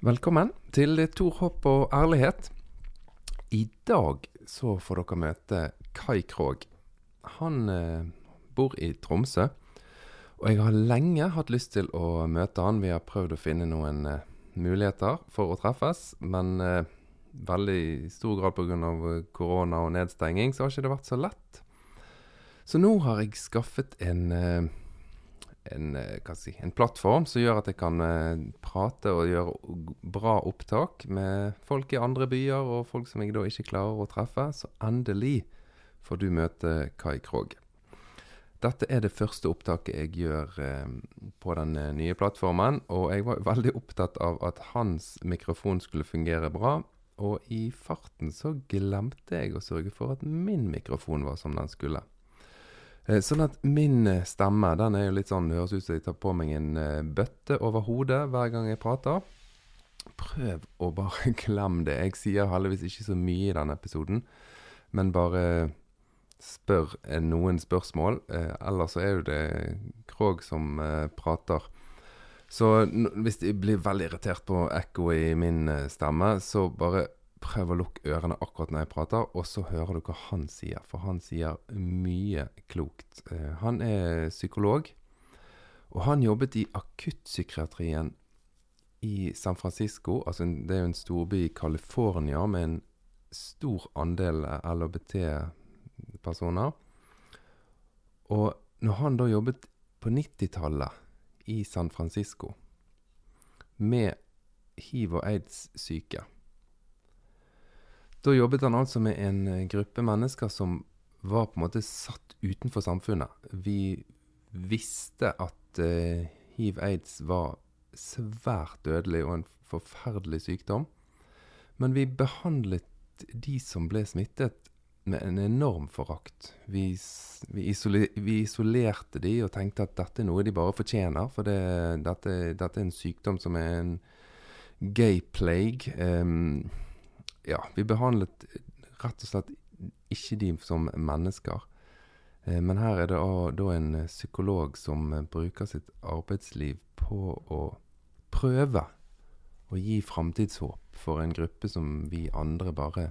Velkommen til Tor Hopp og ærlighet. I dag så får dere møte Kai Krog. Han eh, bor i Tromsø. Og jeg har lenge hatt lyst til å møte han. Vi har prøvd å finne noen eh, muligheter for å treffes, men eh, veldig stor grad pga. korona og nedstenging, så har ikke det vært så lett. Så nå har jeg skaffet en eh, en, eh, si, en, plattform som gjør at jeg kan eh, prate og gjøre bra opptak med folk i andre byer, og folk som jeg da ikke klarer å treffe. Så endelig får du møte Kai Krogh. Dette er det første opptaket jeg gjør eh, på den nye plattformen. Og jeg var veldig opptatt av at hans mikrofon skulle fungere bra. Og i farten så glemte jeg å sørge for at min mikrofon var som den skulle. Eh, sånn at min eh, stemme den er jo litt sånn, høres ut som jeg tar på meg en eh, bøtte over hodet hver gang jeg prater. Prøv å bare glemme det. Jeg sier heldigvis ikke så mye i denne episoden, men bare spør noen spørsmål. ellers så er jo det Krog som prater. Så hvis jeg blir veldig irritert på ekko i min stemme, så bare prøv å lukke ørene akkurat når jeg prater, og så hører du hva han sier. For han sier mye klokt. Uh, han er psykolog, og han jobbet i akuttpsykiatrien i San Francisco. Altså, det er jo en storby i California med en stor andel LHBT-personer. Og når han da jobbet på 90-tallet i San Francisco med hiv- og aids-syke da jobbet han altså med en eh, gruppe mennesker som var på en måte satt utenfor samfunnet. Vi visste at uh, hiv-aids var svært dødelig og en forferdelig sykdom. Men vi behandlet de som ble smittet, med en enorm forakt. Vi, vi, isoler, vi, isolerte de og tenkte at dette er noe de bare fortjener. For det, dette, dette, er en sykdom som er en gay plague. Um, ja, vi behandlet rett og slett ikke de som mennesker. Eh, men her er det da en psykolog som bruker sitt arbeidsliv på å prøve å gi framtidshåp for en gruppe som vi andre bare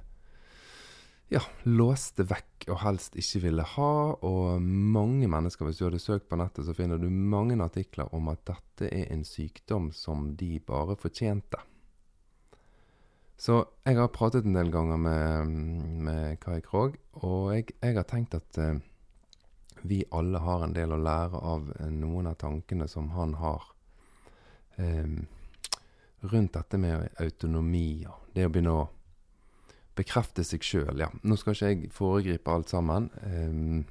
ja, låste vekk og helst ikke ville ha. Og mange mennesker, hvis du hadde søkt på nettet, så finner du mange artikler om at dette er en sykdom som de bare fortjente. Så jeg har pratet en del ganger med, med Kai Krogh, og jeg, jeg, har tenkt at eh, vi alle har en del å lære av eh, noen av tankene som han har eh, rundt dette med autonomi og det å begynne å bekrefte seg sjøl. Ja, nå skal ikke jeg foregripe alt sammen. Eh,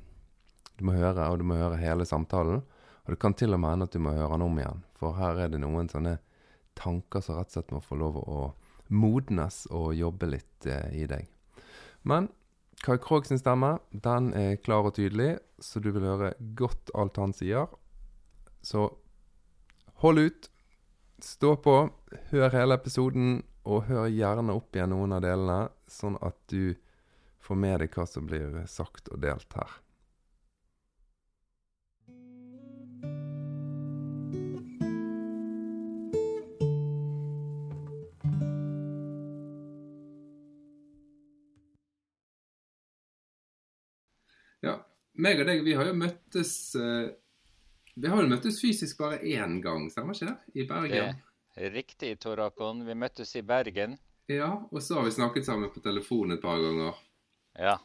du må høre, og du må høre hele samtalen. Og det kan til og med hende at du må høre den om igjen, for her er det noen sånne tanker som rett og slett må få lov å modnes og jobbe litt eh, i deg. Men Kai Krog sin stemme den er klar og tydelig, så du vil høre godt alt han sier. Så hold ut, stå på, hør hele episoden, og hør gjerne opp igjen noen av delene, sånn at du får med deg hva som blir sagt og delt her. Meg og deg, vi har jo møttes uh, Vi har jo møttes fysisk bare én gang, stemmer ikke det? I Bergen. Det riktig, Tor Akon. Vi møttes i Bergen. Ja, og så har vi snakket sammen på telefon et par ganger. Ja.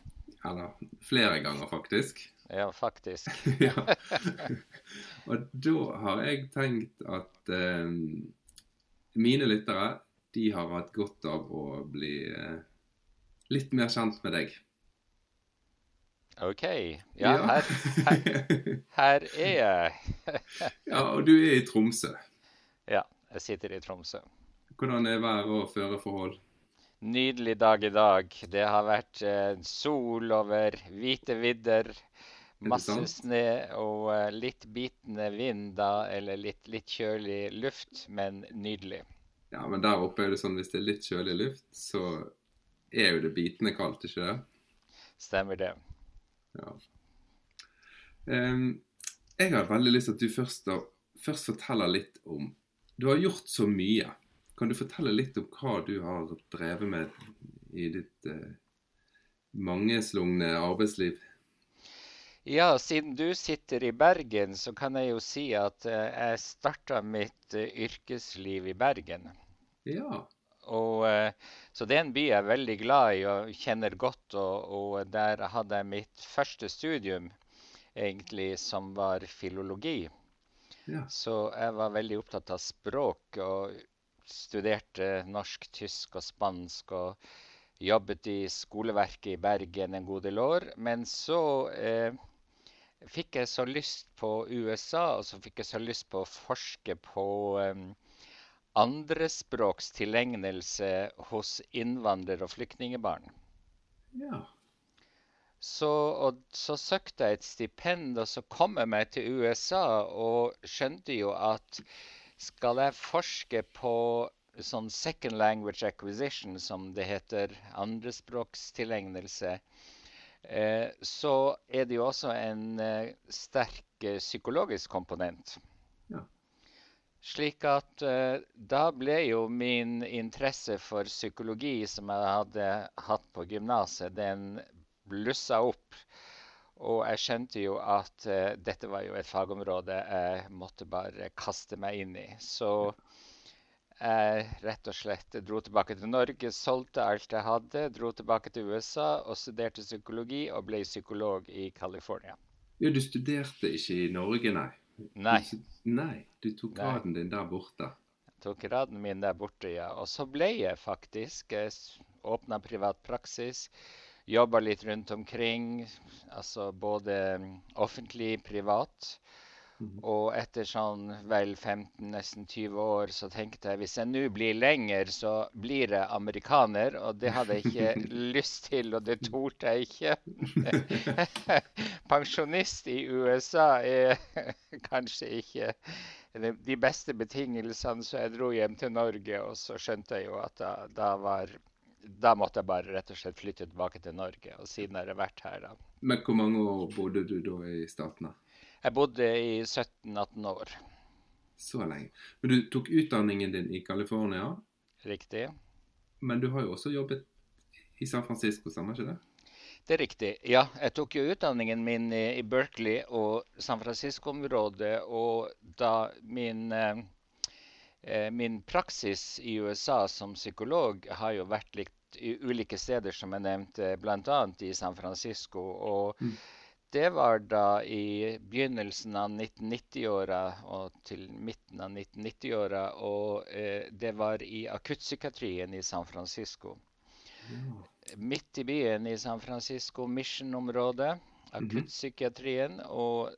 Eller flere ganger, faktisk. Ja, faktisk. ja. Og da har jeg tenkt at eh, mine lyttere, de har hatt godt av å bli eh, litt mer kjent med deg. OK. Ja, ja. Her, her, her, er jeg. ja, og du er i Tromsø. Ja, jeg sitter i Tromsø. Hvordan er vær og føreforhold? Nydelig dag i dag. Det har vært eh, sol over hvite vidder. Masse snø og uh, litt bitende vind, da, eller litt, litt, kjølig luft, men nydelig. Ja, men der oppe er det sånn hvis det er litt kjølig luft, så er jo det bitende kaldt, ikke det? Stemmer det. Ja. Um, jeg har veldig lyst til at du først, da, først forteller litt om Du har gjort så mye. Kan du fortelle litt om hva du har drevet med i ditt eh, mangeslungne arbeidsliv? Ja, siden du sitter i Bergen, så kan jeg jo si at uh, jeg starta mitt uh, yrkesliv i Bergen. Ja. Og, uh, så det er en by jeg er veldig glad i og kjenner godt. Og, og, der hadde jeg mitt første studium, egentlig, som var filologi. Ja. Så jeg var veldig opptatt av språk og studerte norsk, tysk og spansk. og jobbet i skoleverket i Bergen en god del år. Men så eh, fikk jeg så lyst på USA, og så fikk jeg så lyst på å forske på um, andrespråkstilegnelse hos innvandrer- og flyktningebarn. Ja. Så, og, så søkte jeg et stipend, og så kom jeg meg til USA og skjønte jo at skal jeg forske på sånn second language acquisition, som det heter, andrespråkstilegnelse, Eh, så er det jo også en eh, sterk eh, psykologisk komponent. Slik at da ble jo min interesse for psykologi som jeg hadde hatt på gymnaset, den blussa opp. Og jeg skjønte jo at dette var jo et fagområde jeg måtte bare kaste meg inn i. Så jeg rett og slett dro tilbake til Norge, solgte alt jeg hadde, dro tilbake til USA og studerte psykologi og ble psykolog i California. Ja, Du studerte ikke i Norge, nei? Nei. Nei, du tok graden din der borte? Jeg tok graden min der borte, ja. Og så ble jeg faktisk Åpna privat praksis. Jobba litt rundt omkring, altså både offentlig, privat. Og etter sånn vel 15, nesten 20 år, så tenkte jeg hvis jeg nå blir lenger, så blir jeg amerikaner. Og det hadde jeg ikke lyst til, og det torde jeg ikke. Pensjonist i USA er kanskje ikke de beste betingelsene, så jeg dro hjem til Norge. Og så skjønte jeg jo at da, da var da måtte jeg bare rett og slett flytte tilbake til Norge. Og siden har jeg vært her, da. Men hvor mange år bodde du da i Statene? Jeg bodde i 17-18 år. Så lenge. Men du tok utdanningen din i California? Riktig. Men du har jo også jobbet i San Francisco, stemmer ikke det? Det er riktig. Ja, jeg tok jo utdanningen min i Berkeley og San Francisco-området. Og da min, eh, min praksis i USA som psykolog har jo vært litt i ulike steder, som jeg nevnte, bl.a. i San Francisco. og mm det var da i begynnelsen av 1990-åra og til midten av 1990-åra. Og eh, det var i akuttpsykiatrien i San Francisco. Mm. Midt i byen i San Francisco, Mission-området. Mhm. Akuttpsykiatrien. Og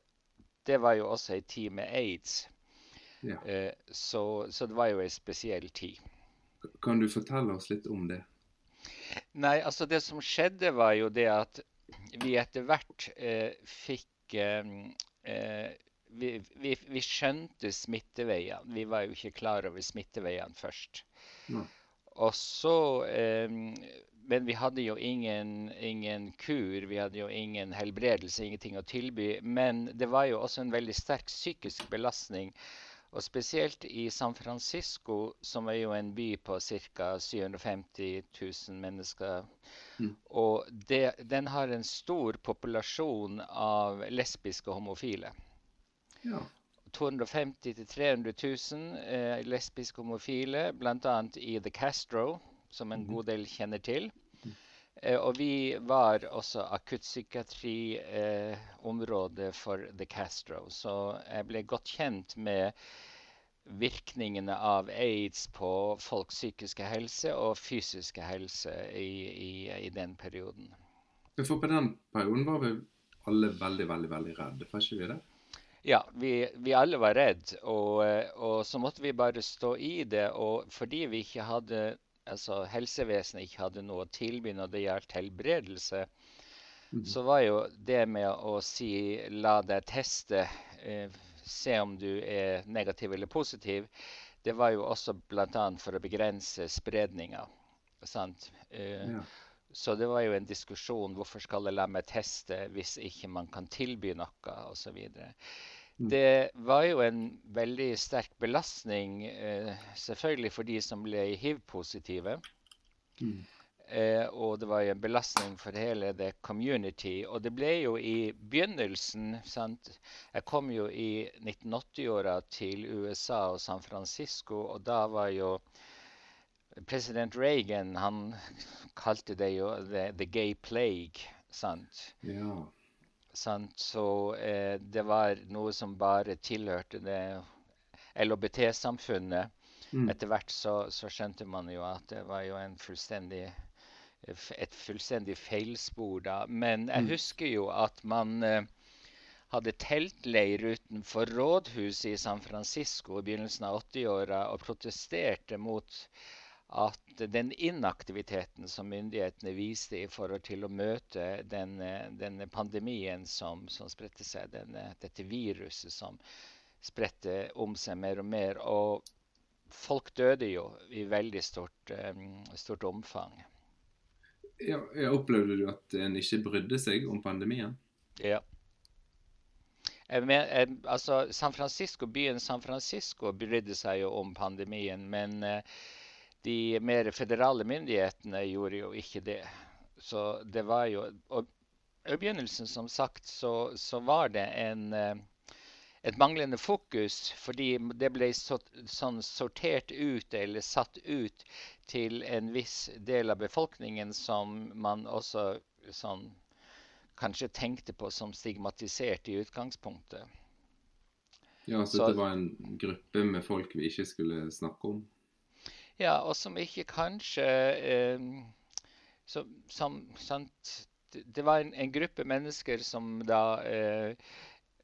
det var jo også ei tid med aids. Ja. Eh, så, så, det var jo ei spesiell tid. Kan du fortelle oss litt om det? Nei, altså det som skjedde, var jo det at vi etter hvert eh, fikk eh, eh, vi, vi, vi, skjønte smitteveiene. Vi var jo ikke klar over smitteveiene først. Mm. Og så Men vi hadde jo ingen, ingen, kur, vi hadde jo ingen helbredelse, ingenting å tilby. Men det var jo også en veldig sterk psykisk belastning og spesielt i San Francisco, som er jo en by på ca. 750 000 mennesker. Mm. Og det, den har en stor populasjon av lesbiske og homofile. Ja. 250 000-300 000 eh, lesbiske homofile, bl.a. i The Castro, som en mm. god del kjenner til. Eh, og vi var også akuttpsykiatriområdet eh, for The Castro. Så jeg ble godt kjent med virkningene av aids på folks psykiske helse og fysiske helse i, i, i den perioden. For på den perioden var vi alle veldig, veldig veldig redde, var ikke vi det? Ja, vi, vi alle var redde, og, og, så måtte vi bare stå i det. Og fordi vi ikke hadde altså helsevesenet ikke hadde noe å tilby når det gjaldt helbredelse, mm. så var jo det med å si 'la deg teste', eh, se om du er negativ eller positiv, det var jo også bl.a. for å begrense spredninga. Eh, ja. Så det var jo en diskusjon hvorfor skal jeg la meg teste hvis ikke man kan tilby noe osv. Mm. Det var jo en veldig sterk belastning, eh, selvfølgelig for de som ble hiv-positive. Mm. Eh, og det var jo en belastning for hele det community. Og det ble jo i begynnelsen sant? Jeg kom jo i 1980-åra til USA og San Francisco, og da var jo president Reagan Han kalte det jo the, the gay plague. sant? Ja. Sant? Så eh, det var noe som bare tilhørte det LHBT-samfunnet. Mm. Etter hvert så, så, skjønte man jo at det var jo en fullstendig et fullstendig feilspor da. Men jeg mm. husker jo at man eh, hadde teltleir utenfor rådhuset i San Francisco i begynnelsen av 80-åra og protesterte mot at den inaktiviteten som myndighetene viste i forhold til å møte denne, denne pandemien som, som spredte seg, denne, dette viruset som spredte om seg mer og mer. Og folk døde jo i veldig stort, um, stort omfang. Ja, opplevde du at en ikke brydde seg om pandemien? Ja. Men, eh, altså, San Francisco, Byen San Francisco brydde seg jo om pandemien, men uh, de mer federale myndighetene gjorde jo ikke det. Så det var jo Og i begynnelsen, som sagt, så, så var det en uh, et manglende fokus fordi det ble så, sånn sortert ut eller satt ut til en viss del av befolkningen som man også sånn kanskje tenkte på som stigmatisert i utgangspunktet. Ja, så, så det var en gruppe med folk vi ikke skulle snakke om? Ja, og som ikke kanskje eh, som, som, sant, Det var en, en, gruppe mennesker som da eh,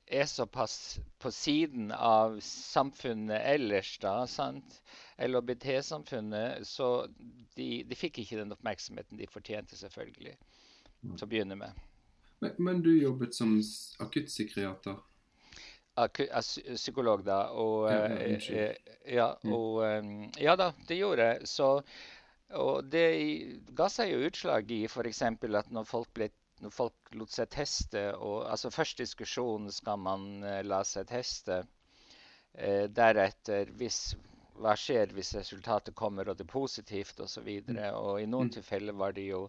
er såpass på siden av samfunnet ellers, da, sant? LHBT-samfunnet, så de, de, fikk ikke den oppmerksomheten de fortjente, selvfølgelig, mm. til å begynne med. Men, men du jobbet som akuttpsykiater? Aku, psykolog, da. Og, ja, eh, ja, mm. og, ja da, det gjorde jeg. Så og det ga seg jo utslag i f.eks. at når folk ble når folk lot seg teste og, altså Først diskusjon skal man la seg teste. Deretter hvis, hva skjer hvis resultatet kommer og det er positivt osv. Og, så mm. og i noen mm. tilfeller var det jo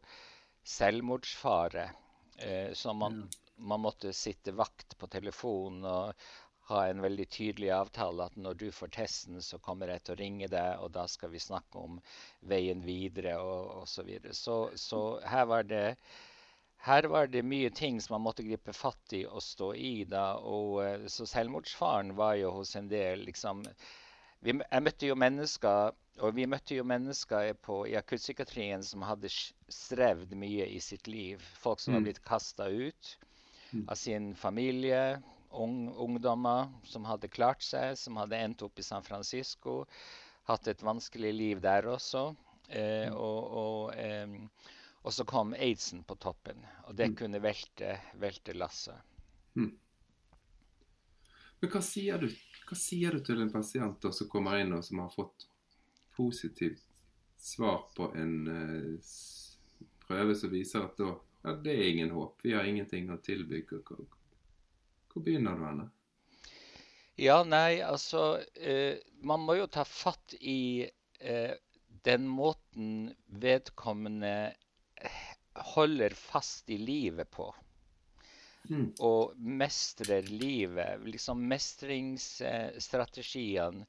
selvmordsfare. Eh, som man, man, måtte sitte vakt på telefonen og ha en veldig tydelig avtale at når du får testen, så kommer jeg til å ringe deg, og da skal vi snakke om veien videre og osv. Så, videre. så Så her var det her var det mye ting som man måtte gripe fatt i og stå i. da, og eh, Så selvmordsfaren var jo hos en del liksom vi, Jeg møtte jo mennesker og vi møtte jo mennesker på, i akuttpsykiatrien som hadde strevd mye i sitt liv. Folk som mm. var blitt kasta ut. Av sin familie. Ung, ungdommer som hadde klart seg, som hadde endt opp i San Francisco. Hatt et vanskelig liv der også. Eh, mm. og, og eh, og så kom aidsen på toppen, og det mm. kunne velte, velte lasset. Mm. Men hva sier, du, hva sier, du, til en pasient som kommer inn og som har fått positivt svar på en uh, prøve som viser at da, ja, det er ingen håp, vi har ingenting å tilby. Hvor, hvor begynner du henne? Ja, nei, altså eh, Man må jo ta fatt i eh, den måten vedkommende holder fast i livet på. Mm. Og mestrer livet. Liksom mestringsstrategien.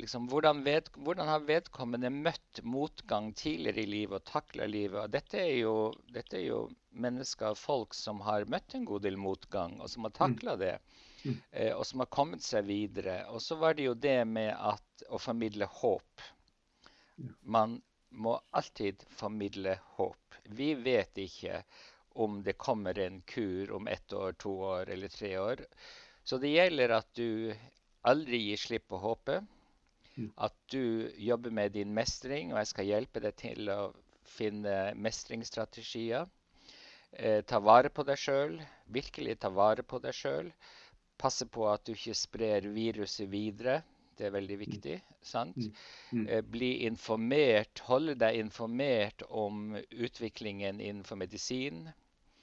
Liksom, hvordan, ved, hvordan, har vedkommende møtt motgang tidligere i livet og takla livet? Og dette er, jo, dette er, jo, mennesker, folk som har møtt en god del motgang, og som har takla mm. det. Mm. Eh, og som har kommet seg videre. Og så var det jo det med at, å formidle håp. Man må alltid formidle håp. Vi vet ikke om det kommer en kur om ett år, to år eller tre år. Så det gjelder at du aldri gir slipp på håpet. Mm. At du jobber med din mestring, og jeg skal hjelpe deg til å finne mestringsstrategier. Eh, ta vare på deg sjøl. Virkelig ta vare på deg sjøl. Passe på at du ikke sprer viruset videre. Det er veldig viktig. sant? Mm. Mm. Eh, bli informert, holde deg informert om utviklingen innenfor medisin.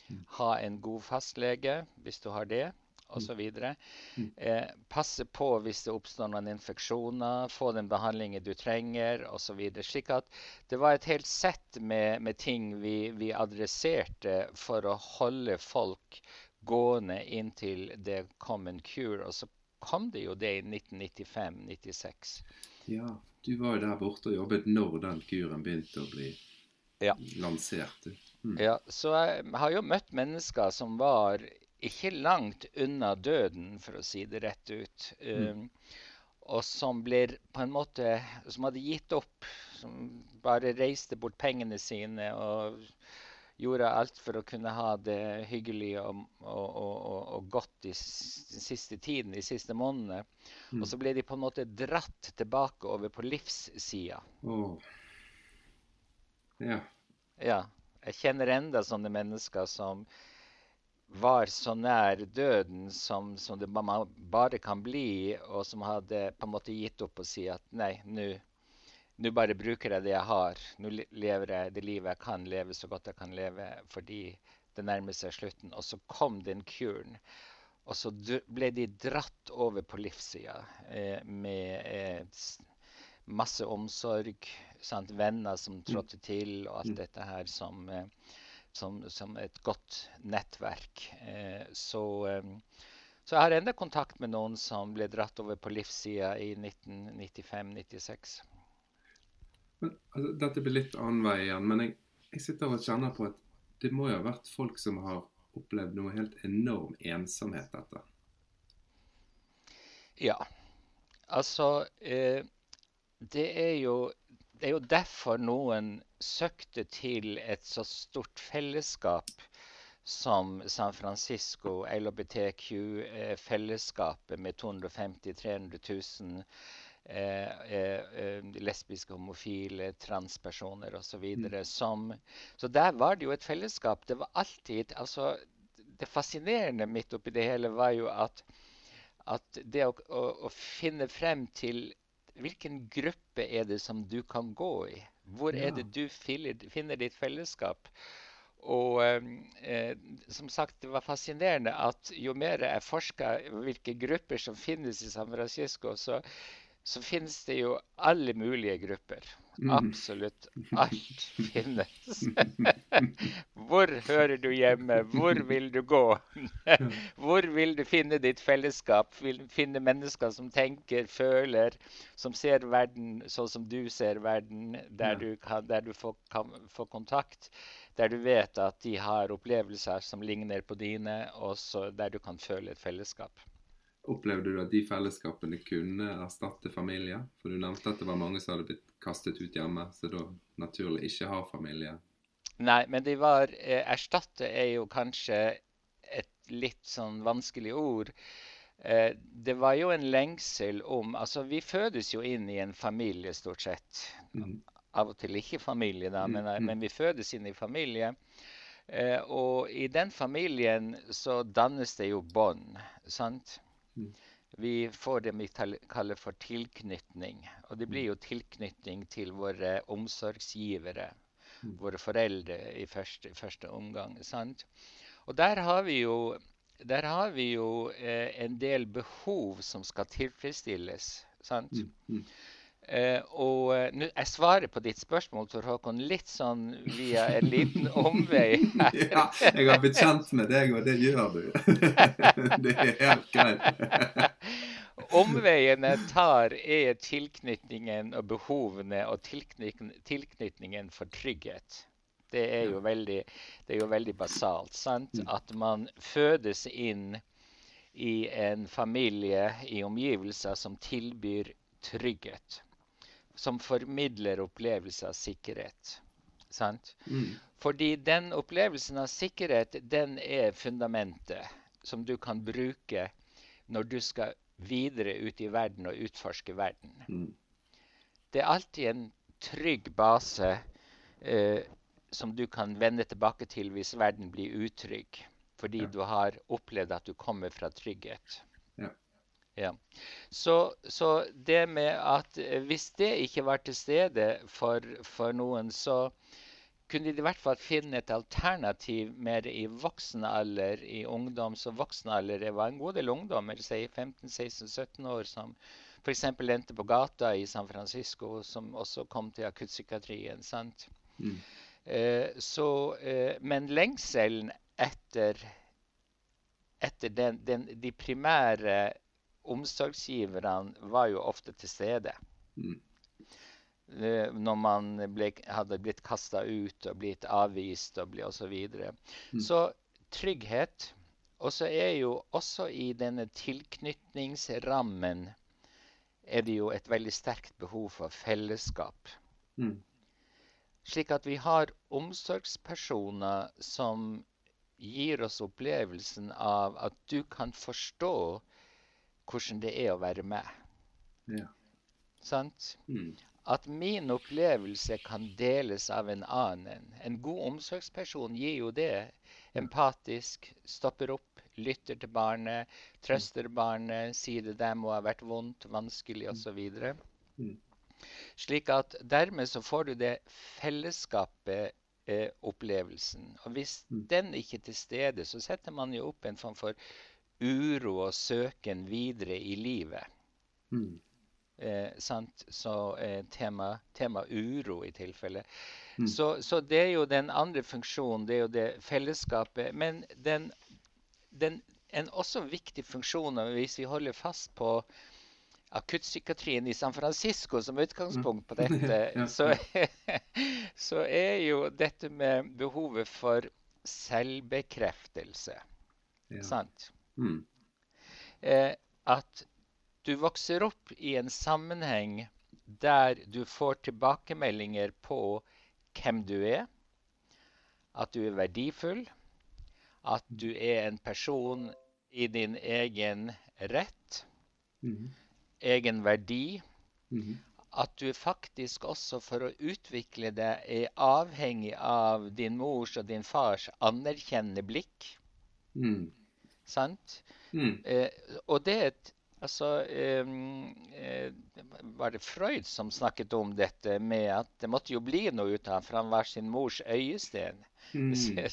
Mm. Ha en god fastlege hvis du har det. Osv. Mm. Eh, passe på hvis det oppstår noen infeksjoner, få den behandlingen du trenger osv. Slik at det var et helt sett med, med ting vi, vi adresserte for å holde folk gående inntil det kom en cure. Og så kom det jo det i 1995-96. Ja, du var jo der borte og jobbet når den kuren begynte å bli ja. lansert. Mm. Ja, så jeg har jo møtt mennesker som var ikke langt unna døden, for å si det rett ut. Mm. Um, og som blir på en måte Som hadde gitt opp. Som bare reiste bort pengene sine og gjorde alt for å kunne ha det hyggelig og, og, og, og godt i siste tiden, de siste månedene. Mm. Og så ble de på en måte dratt tilbake over på livssida. Oh. Ja. Ja. Jeg kjenner enda sånne mennesker som var så nær døden som, som det bare kan bli, og som hadde på en måte gitt opp og si at nei, nå bare bruker jeg det jeg har. Nå lever jeg det livet jeg kan leve, så godt jeg kan leve, fordi det nærmer seg slutten. Og så kom den kuren. Og så ble de dratt over på livssida eh, med eh, masse omsorg, sant? venner som mm. trådte til, og alt mm. dette her som, eh, som, som et godt nettverk. Eh, så, eh, så, jeg har ennå kontakt med noen som ble dratt over på livssida i 1995-96. Altså, dette blir litt annen vei igjen, men jeg, jeg sitter og kjenner på at det må jo ha vært folk som har opplevd noe helt enorm ensomhet dette. Ja. Altså eh, det er jo det er jo derfor noen søkte til et så stort fellesskap som San Francisco, LHBTQ-fellesskapet med 250 300 000 eh, eh, lesbiske, homofile, transpersoner osv. Mm. Så der var det jo et fellesskap. Det var alltid altså, Det fascinerende midt oppi det hele var jo at, at det å, å, å finne frem til hvilken gruppe er det som du kan gå i? Hvor ja. er det du finner, ditt fellesskap? Og eh, som sagt, det var fascinerende at jo mer jeg forska hvilke grupper som finnes i San Francisco, så, så finnes det jo alle mulige grupper. Mm. Absolutt alt finnes. Hvor hører du hjemme? Hvor vil du gå? Hvor vil du finne ditt fellesskap? Vil Finne mennesker som tenker, føler, som ser verden sånn som du ser verden, der du, kan, der du får, kan få kontakt. Der du vet at de har opplevelser som ligner på dine, og der du kan føle et fellesskap. Opplevde du at de fellesskapene kunne erstatte familier? For du nevnte at det var mange som hadde blitt kastet ut hjemme, så da naturlig ikke har familie. Nei, men de var eh, Erstatte er jo kanskje et litt sånn vanskelig ord. Eh, det var jo en lengsel om Altså, vi fødes jo inn i en familie, stort sett. Mm. Av og til ikke familie, da, men, mm. men vi fødes inn i familie. Eh, og i den familien så dannes det jo bånd, sant? Vi får det vi kaller for tilknytning. Og det blir jo tilknytning til våre omsorgsgivere, mm. våre foreldre i første, første omgang. sant? Og der har vi jo, har vi jo eh, en del behov som skal tilfredsstilles. sant? Mm. Mm. Uh, og uh, nu, Jeg svarer på ditt spørsmål Tor Håkon, litt sånn via en liten omvei. Her. ja, jeg har blitt kjent med deg, og det gjør du. det er helt greit. Omveien jeg tar, er tilknytningen og behovene og tilknytningen for trygghet. Det er jo veldig, det er jo veldig basalt. sant? Mm. At man fødes inn i en familie, i omgivelser som tilbyr trygghet som formidler opplevelse av sikkerhet. Sant? Mm. Fordi den opplevelsen av sikkerhet, den er fundamentet som du kan bruke når du skal videre ut i verden og utforske verden. Mm. Det er alltid en trygg base eh, som du kan vende tilbake til hvis verden blir utrygg. Fordi ja. du har opplevd at du kommer fra trygghet. Ja. Så, så, det med at eh, hvis det ikke var til stede for, for noen, så kunne de i hvert fall finne et alternativ mer i voksen alder, i ungdoms- og voksen alder. Det var en god del ungdommer, si 15-16-17 år, som f.eks. endte på gata i San Francisco, som også kom til akuttpsykiatrien. sant? Mm. Eh, så, eh, men lengselen etter, etter den, den, de primære omsorgsgiverne var jo ofte til stede. Mm. Eh, når man ble, hadde blitt kasta ut og blitt avvist og osv. Så, videre. mm. så trygghet. Og så er jo også i denne tilknytningsrammen er det jo et veldig sterkt behov for fellesskap. Mm. Slik at vi har omsorgspersoner som gir oss opplevelsen av at du kan forstå hvordan det er å være med. Ja. Sant? Mm at min opplevelse kan deles av en annen. En god omsorgsperson gir jo det. Empatisk, stopper opp, lytter til barnet, trøster barnet, sier det der må ha vært vondt, vanskelig osv. Mm. Slik at dermed så får du det fellesskapet eh, opplevelsen. Og hvis mm. den ikke er til stede, så setter man jo opp en form for uro og søken videre i livet. Mm. Eh, så eh, tema, tema, uro i tilfelle. Mm. Så, så, det er jo den andre funksjonen, det er jo det fellesskapet. Men den, den, en også viktig funksjon, hvis vi holder fast på akuttpsykiatrien i San Francisco som utgangspunkt på mm. dette, ja. Så, så, er jo dette med behovet for selvbekreftelse. Ja. Sant? Mm. Eh, at du vokser opp i en sammenheng der du får tilbakemeldinger på hvem du er, at du er verdifull, at du er en person i din egen rett, mm. egen verdi. Mm. At du faktisk også for å utvikle deg er avhengig av din mors og din fars anerkjennende blikk. Mm. Sant? Mm. Eh, og det er et Altså, var det Freud som snakket om dette med at det måtte jo bli noe ut av for han var sin mors øyesten. Mm.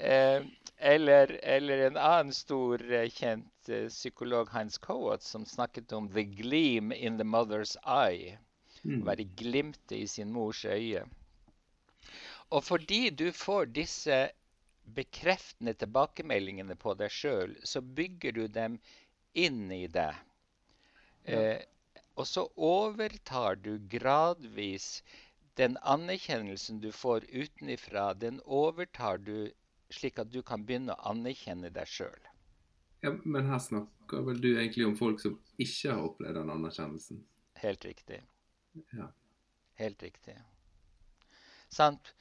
eh, eller, eller, en annen stor eh, kjent eh, psykolog, Heinz Coat, som snakket om 'the gleam in the mother's eye'. Mm. Være glimtet i sin mors øye. Og fordi du får disse bekreftende tilbakemeldingene på deg sjøl, så bygger du dem inn i deg. Ja. Eh, og så overtar du gradvis den anerkjennelsen du får utenifra, den overtar du slik at du kan begynne å anerkjenne deg sjøl. Ja, men her snakker vel du egentlig om folk som ikke har opplevd den anerkjennelsen? Helt riktig. Ja. Helt riktig. Sant?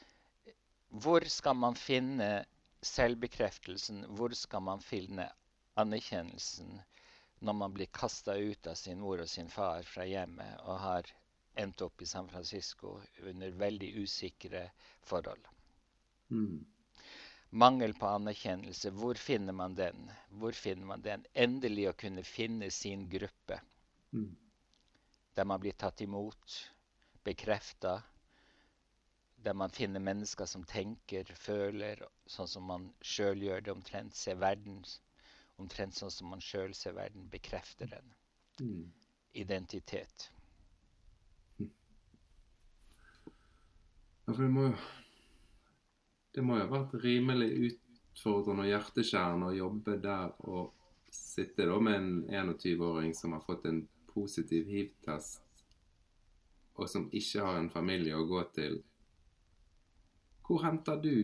Hvor skal man finne selvbekreftelsen, hvor skal man finne anerkjennelsen når man blir kasta ut av sin mor og sin far fra hjemmet og har endt opp i San Francisco under veldig usikre forhold? Mm. Mangel på anerkjennelse, hvor finner man den? Hvor finner man den? Endelig å kunne finne sin gruppe. Mm. Der man blir tatt imot, bekrefta, der man finner mennesker som tenker, føler sånn som man sjøl gjør det, omtrent ser verden omtrent sånn som man sjøl ser verden, bekrefter den. Mm. Identitet. Ja, for det må jo Det må jo ha vært rimelig utfordrende og hjerteskjærende å jobbe der og sitte da med en 21-åring som har fått en positiv hiv-test, og som ikke har en familie å gå til hvor henter du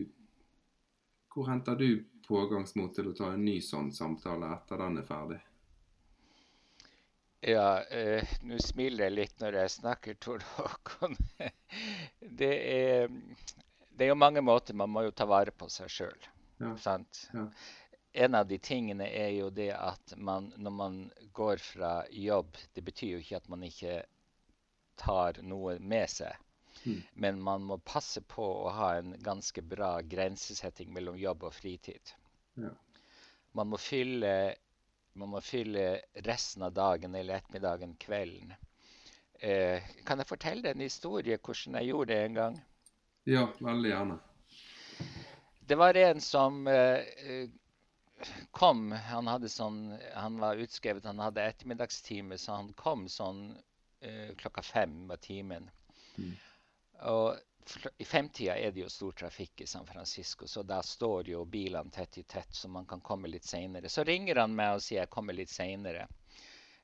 hvor henter du pågangsmot til å ta en ny sånn samtale etter den er ferdig? Ja, eh, nå smiler jeg litt når jeg snakker, Tor Håkon. det, er, det er jo mange måter man må jo ta vare på seg sjøl. Ja. Ja. En av de tingene er jo det at man, når man går fra jobb Det betyr jo ikke at man ikke tar noe med seg. Mm. Men man må passe på å ha en ganske bra grensesetting mellom jobb og fritid. Ja. Man, må fylle, man, må fylle, resten av dagen eller ettermiddagen, kvelden, Eh, kan jeg fortelle en historie hvordan jeg gjorde det en gang? Ja, veldig gjerne. Det var en som eh, kom. Han, sånn, han var utskrevet, han hadde ettermiddagstime, så han kom sånn eh, klokka fem var timen. Mm. Og i femtida er det jo stor trafikk i San Francisco, så da står jo bilene tett i tett, så man kan komme litt seinere. Så ringer han meg og sier jeg kommer litt seinere.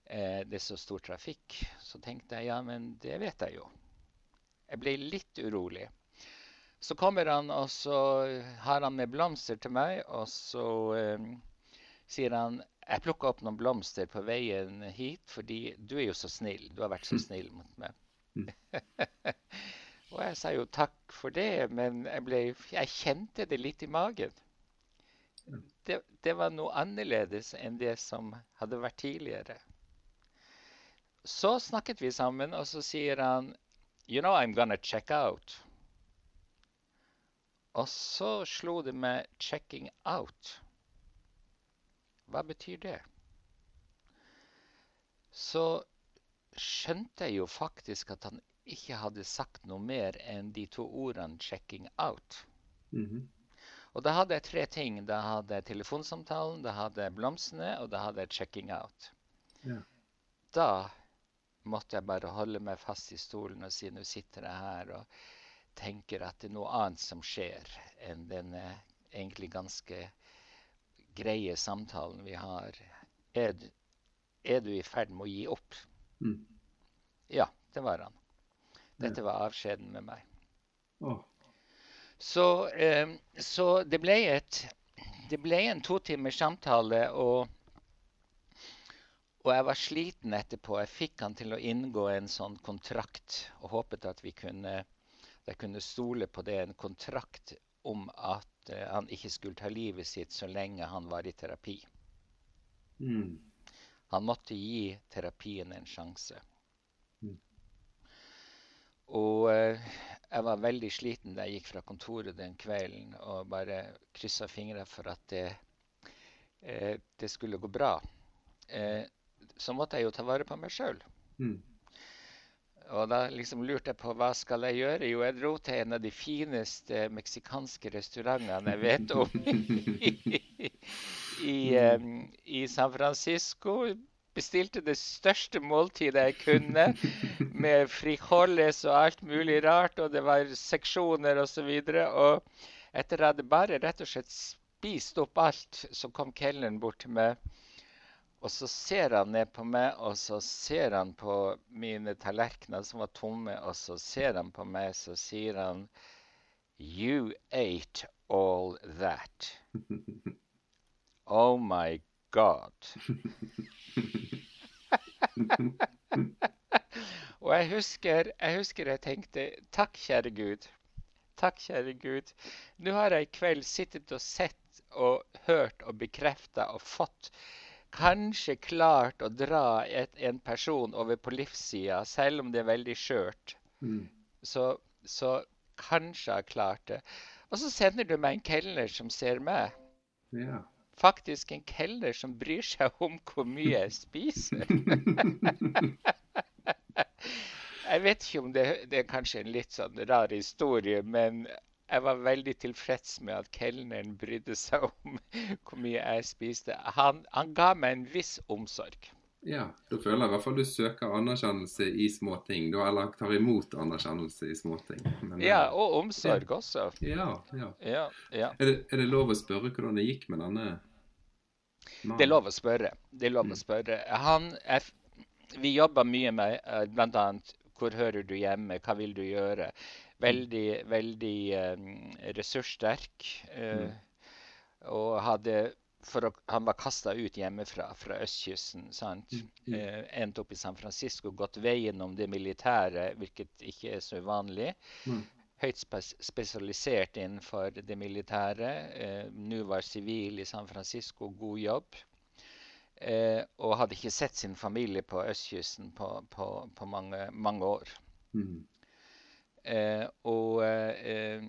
Eh, det er så stor trafikk. Så tenkte jeg ja, men det vet jeg jo. Jeg ble litt urolig. Så kommer han, og så har han med blomster til meg, og så eh, sier han jeg plukka opp noen blomster på veien hit fordi du er jo så snill. Du har vært så mm. snill mot meg. Og jeg sa jo takk for det, men jeg, ble, jeg kjente det litt i magen. Det, det, var noe annerledes enn det som hadde vært tidligere. Så snakket vi sammen, og så sier han You know I'm gonna check out. Og så slo det meg 'checking out'. Hva betyr det? Så skjønte jeg jo faktisk at han ikke hadde sagt noe mer enn de to ordene 'checking out'. Mm -hmm. Og da hadde jeg tre ting. Da hadde jeg telefonsamtalen, da hadde jeg blomstene, og da hadde jeg 'checking out'. Ja. Da måtte jeg bare holde meg fast i stolen og si nå sitter jeg her og tenker at det er noe annet som skjer enn denne egentlig ganske greie samtalen vi har. Er, er du i ferd med å gi opp? Mm. Ja, det var han. Dette var avskjeden med meg. Oh. Så, eh, så, det ble et det ble en to timers samtale, og, og, jeg var sliten etterpå. Jeg fikk han til å inngå en sånn kontrakt og håpet at vi kunne jeg kunne stole på det, en kontrakt om at uh, han ikke skulle ta livet sitt så lenge han var i terapi. Mm. Han måtte gi terapien en sjanse. Og uh, jeg var veldig sliten da jeg gikk fra kontoret den kvelden og bare kryssa fingra for at det, uh, det, skulle gå bra. så måtte jeg jo ta vare på meg sjøl. Mm. Og da liksom lurte jeg på hva skal jeg gjøre. Jo, jeg dro til en av de fineste meksikanske restaurantene jeg vet om i, um, i, San Francisco. Bestilte det største måltidet jeg kunne, med frijoles og alt mulig rart. Og det var seksjoner osv. Og, så og etter at jeg hadde bare rett og slett spist opp alt, så kom kelneren bort til meg og så ser han ned på meg, og så ser han på mine tallerkener som var tomme, og så ser han på meg, så sier han You ate all that. Oh my God. og jeg husker, jeg husker jeg tenkte Takk, kjære Gud. Takk, kjære Gud. Nå har jeg i kveld sittet og sett og hørt og bekrefta og fått kanskje klart å dra et, en person over på livssida, selv om det er veldig skjørt. Mm. Så, så, kanskje har klart det. Og så sender du meg en kelner som ser meg. Ja. Faktisk en kelner som bryr seg om hvor mye jeg spiser. jeg vet ikke om det, det, er kanskje en litt sånn rar historie, men jeg var veldig tilfreds med at kelneren brydde seg om hvor mye jeg spiste. Han, han ga meg en viss omsorg. Ja, da føler jeg i hvert fall du søker anerkjennelse i småting. Eller tar imot anerkjennelse i småting. Ja, eh, og omsorg også. Ja, ja. ja, ja. Er, det, er, det, lov å spørre hvordan det gikk med denne? Det er lov å spørre. Det er lov å mm. spørre. Han, jeg, vi jobber mye med eh, bl.a. hvor hører du hjemme, hva vil du gjøre? Veldig, veldig um, ressurssterk. Uh, mm. Og hadde å, Han var kasta ut hjemmefra, fra østkysten. sant? Mm. Eh, endte opp i San Francisco, gått veien om det militære, hvilket ikke er så uvanlig. Mm. Høyt spesialisert innenfor det militære. Eh, Nå var sivil i San Francisco, god jobb. Eh, og hadde ikke sett sin familie på østkysten på, på, på mange, mange, år. Mm. Eh, og eh,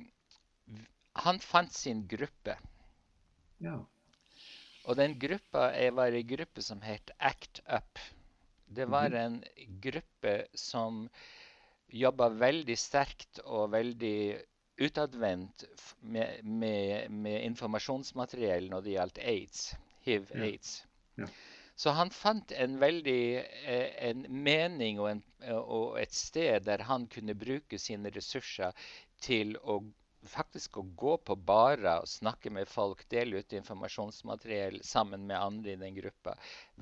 han fant sin gruppe. Ja. Og den gruppa var i gruppe som het Act Up. Det var en gruppe som jobba veldig sterkt og veldig utadvendt med, med, med, informasjonsmateriell når det gjaldt aids, hiv-aids. Ja. Ja. Så han fant en veldig eh, en mening og, en, og, et sted der han kunne bruke sine ressurser til å faktisk å gå på barer og snakke med folk, dele ut informasjonsmateriell sammen med andre i den gruppa.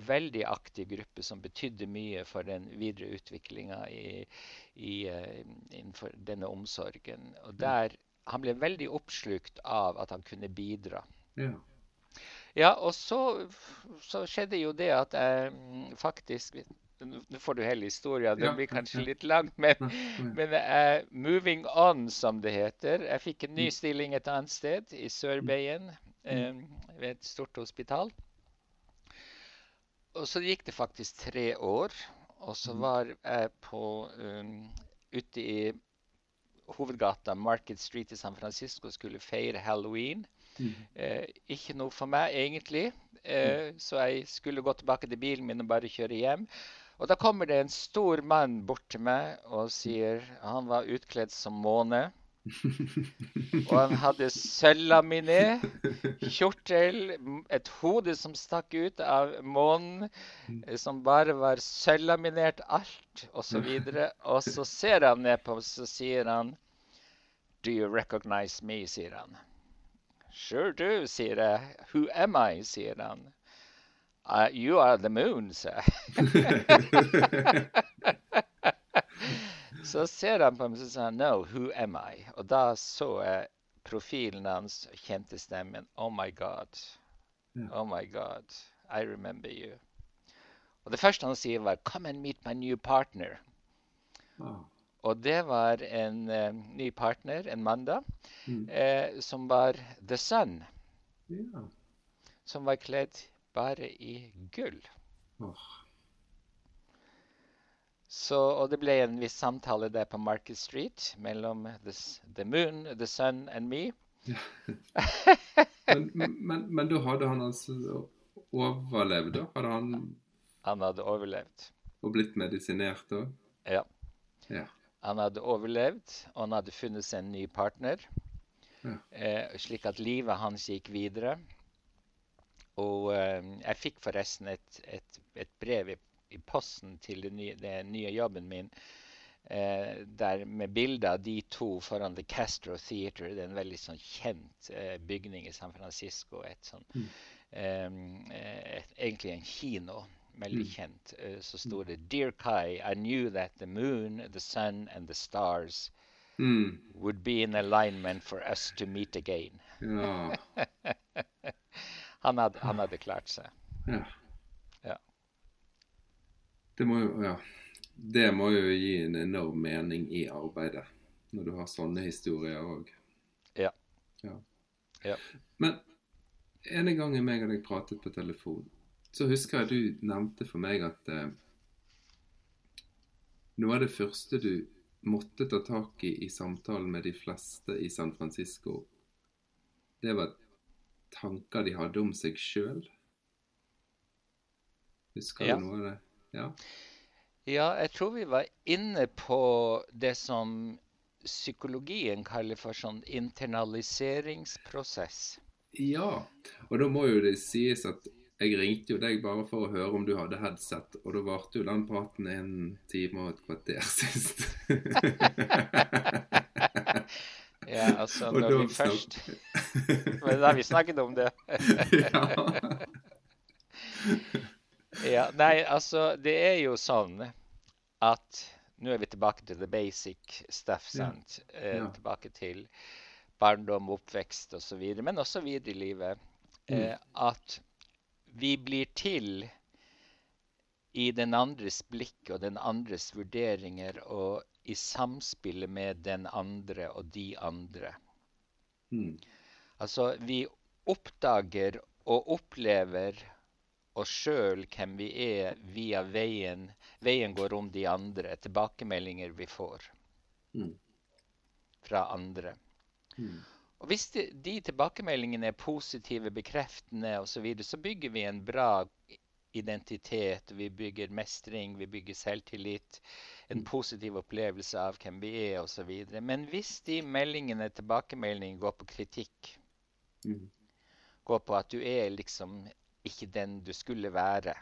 Veldig aktiv gruppe som betydde mye for den videre utviklinga i, i, uh, innenfor denne omsorgen. Og der, Han ble veldig oppslukt av at han kunne bidra. Ja. Ja, og så, så, skjedde jo det at jeg mm, faktisk nå får du hele historien. Det blir kanskje litt langt. Men, men uh, moving on, som det heter. Jeg fikk en ny mm. stilling et annet sted, i Sørbeien, um, ved et stort hospital. Og så gikk det faktisk tre år. Og så var jeg på um, ute i hovedgata Market Street i San Francisco og skulle feire halloween. Mm. Eh, ikke noe for meg, egentlig. Eh, så jeg skulle gå tilbake til bilen min og bare kjøre hjem. Og da kommer det en stor mann bort til meg og sier Han var utkledd som måne. og han hadde sølvlaminé, kjortel, et hode som stakk ut av månen, som bare var sølvlaminert, alt, osv. Og, og så ser han ned på oss og sier han Do you recognize me? sier han. Sure do, sier jeg. Who am I? sier han. Uh, you are the moon, sa Så ser han på meg og sier no, who am I? Og da så jeg profilen hans, kjente stemmen. Oh my God. Oh my God. I remember you. Og det første han sier, var 'Come and meet my new partner'. Oh. Og det var en uh, ny partner, en mann da, mm. uh, som var The Sun. Yeah. Som var kledd bare i gull. Oh. Så, og det ble en viss samtale der på Market Street mellom the, the Moon, The Sun and me. men, men, men, da hadde han altså overlevd, da? Hadde han Han hadde overlevd. Og blitt medisinert da? Ja. ja. Han hadde overlevd, og han hadde funnet seg en ny partner. Ja. Eh, slik at livet hans gikk videre. Og um, jeg fikk forresten et, et, et brev i, i, posten til den nye, den nye jobben min eh, der med bilder av de to foran The Castro Theater. Det er en veldig sånn kjent eh, bygning i San Francisco. Et sånn, mm. eh, et, egentlig en kino. Veldig mm. kjent. Uh, så sto det Dear Kai, I knew that the moon, the sun and the stars mm. would be in alignment for us to meet again. Ja. Han hadde, han hadde klart seg. Ja. ja. Det må jo Ja. Det må jo gi en enorm mening i arbeidet, når du har sånne historier òg. Ja. ja. ja. Men en gang jeg og deg pratet på telefon, så husker jeg du nevnte for meg at eh, noe av det første du måtte ta tak i i samtalen med de fleste i San Francisco, det var tanker de hadde om seg sjøl? Husker ja. du noe av det? Ja. ja, jeg tror vi var inne på det som psykologien kaller for sånn internaliseringsprosess. Ja, og da må jo det sies at jeg ringte jo deg bare for å høre om du hadde headset, og da varte jo den praten en time og et kvarter sist. Ja, altså når vi først Men da vi snakket om det. ja. Nei, altså det er jo sånn at Nå er vi tilbake til the basic stuff, sant? Ja. Eh, ja. tilbake til barndom, oppvekst osv., men også videre i livet. Mm. Eh, at vi blir til i den andres blikk og den andres vurderinger og i samspillet med den andre og de andre. Mm. Altså, vi oppdager og opplever oss sjøl hvem vi er via veien. Veien går om de andre. Tilbakemeldinger vi får mm. fra andre. Mm. Og Hvis de, de, tilbakemeldingene er positive, bekreftende osv., så, videre, så bygger vi en bra identitet, vi bygger mestring, vi bygger selvtillit. En positiv opplevelse av hvem vi er osv. Men hvis de meldingene, tilbakemeldingene går på kritikk, Mm. går på at du er liksom ikke den du skulle være.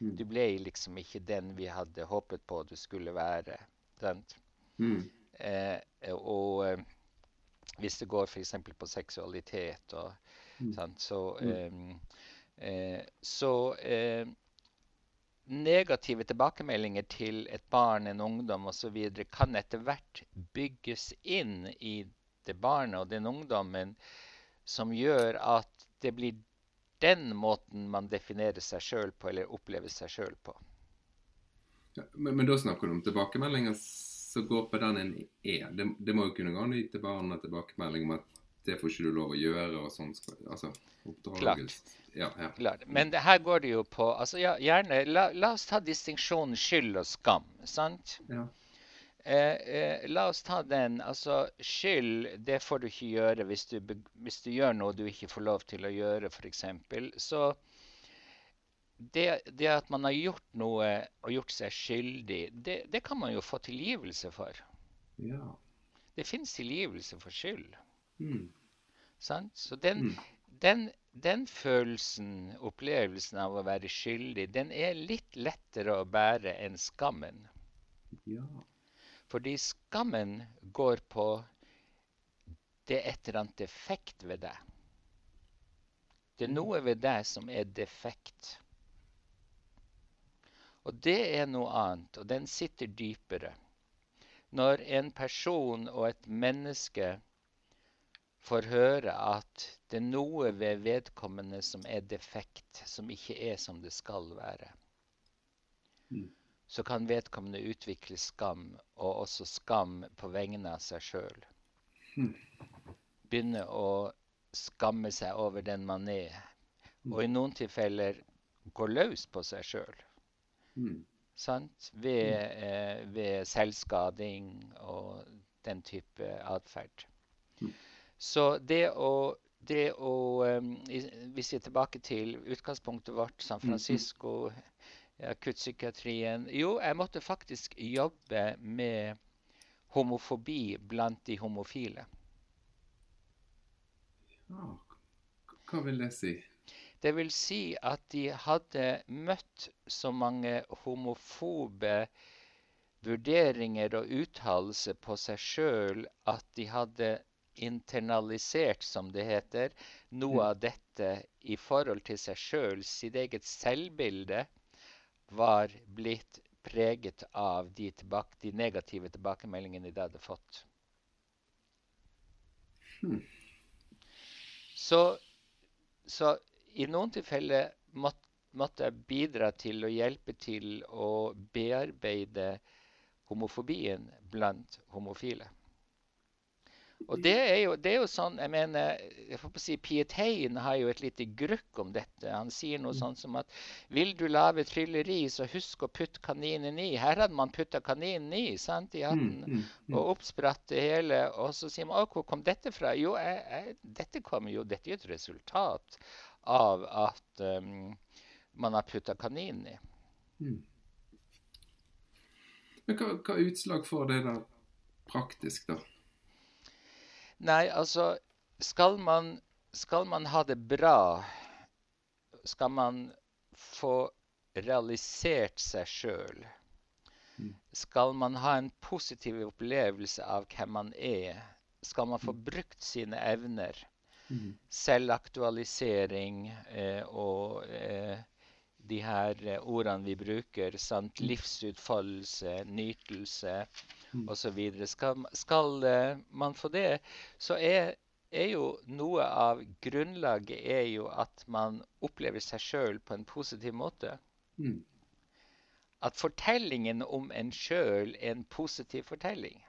Mm. Du ble liksom ikke den vi hadde håpet på du skulle være. Sant? Mm. Eh, og eh, hvis det går f.eks. på seksualitet og Mm. sant, så Mm. Eh, Så eh, negative tilbakemeldinger til et barn, en ungdom osv. kan etter hvert bygges inn i det barnet og den ungdommen som gjør at det blir den måten man definerer seg sjøl på, eller opplever seg sjøl på. Ja, men, men da snakker du om tilbakemeldinger som går på den en er. Det, det må jo kunne gå an å gi til barna tilbakemelding om at det får ikke du lov å gjøre, og sånn skal Altså Klart. Ja, ja. Klart. Men det, her går det jo på altså ja, gjerne, la, la oss ta distinksjonen skyld og skam. sant? ja. Eh, eh, la oss ta den. Altså, skyld, det får du ikke gjøre hvis du, hvis du gjør noe du ikke får lov til å gjøre, f.eks. Så det, det at man har gjort noe og gjort seg skyldig, det, det kan man jo få tilgivelse for. ja. Det fins tilgivelse for skyld. Mm. Sant? Så den, Mm. den, den følelsen, opplevelsen av å være skyldig, den er litt lettere å bære enn skammen. Ja. Fordi skammen går på det er et eller annet defekt ved deg. Det er noe ved deg som er defekt. Og det er noe annet, og den sitter dypere. Når en person og et menneske får høre at det er noe ved vedkommende som er defekt, som ikke er som det skal være, Mm. så kan vedkommende utvikle skam, og også skam på vegne av seg sjøl. Mm. Begynne å skamme seg over den man er, Mm. og i noen tilfeller gå løs på seg sjøl. Mm. Sant? Ved, eh, ved selvskading og den type atferd. Mm. Så det å, det å um, Hvis vi er tilbake til utgangspunktet vårt, San Mm, mm. Francisco, akuttpsykiatrien Jo, jeg måtte faktisk jobbe med homofobi blant de homofile. Hva vil det si? Det vil si at de hadde møtt så mange homofobe vurderinger og uttalelser på seg sjøl at de hadde internalisert, som det heter, noe Mm. av dette i forhold til seg sjøl. Sitt eget selvbilde var blitt preget av de, tilbake, de negative tilbakemeldingene de hadde fått. Hmm. Så, så i noen tilfeller måtte, måtte jeg bidra til å hjelpe til å bearbeide homofobien blant homofile. Og det er jo, det er jo sånn Jeg mener, jeg får på å si Pietein har jo et lite grukk om dette. Han sier noe sånn som at vil du lage trylleri, så husk å putte kaninen i. Her hadde man putta kaninen i sant, i Mm. hatten Mm. Mm. og oppspratt det hele. Og så sier man å, hvor kom dette fra? Jo, jeg, jeg, dette kommer jo, dette er jo et resultat av at um, man har putta kaninen i. Mm. Men hva, hva utslag får det da praktisk, da? Nei, altså skal man, skal man ha det bra, skal man få realisert seg sjøl, Mm. skal man ha en positiv opplevelse av hvem man er, skal man få brukt sine evner, Mm. selvaktualisering eh, og eh, de her eh, ordene vi bruker, sant? livsutfoldelse, nytelse Mm. Osv. Skal, skal eh, man få det, så er, er jo noe av grunnlaget er jo at man opplever seg sjøl på en positiv måte. Mm. At fortellingen om en sjøl er en positiv fortelling.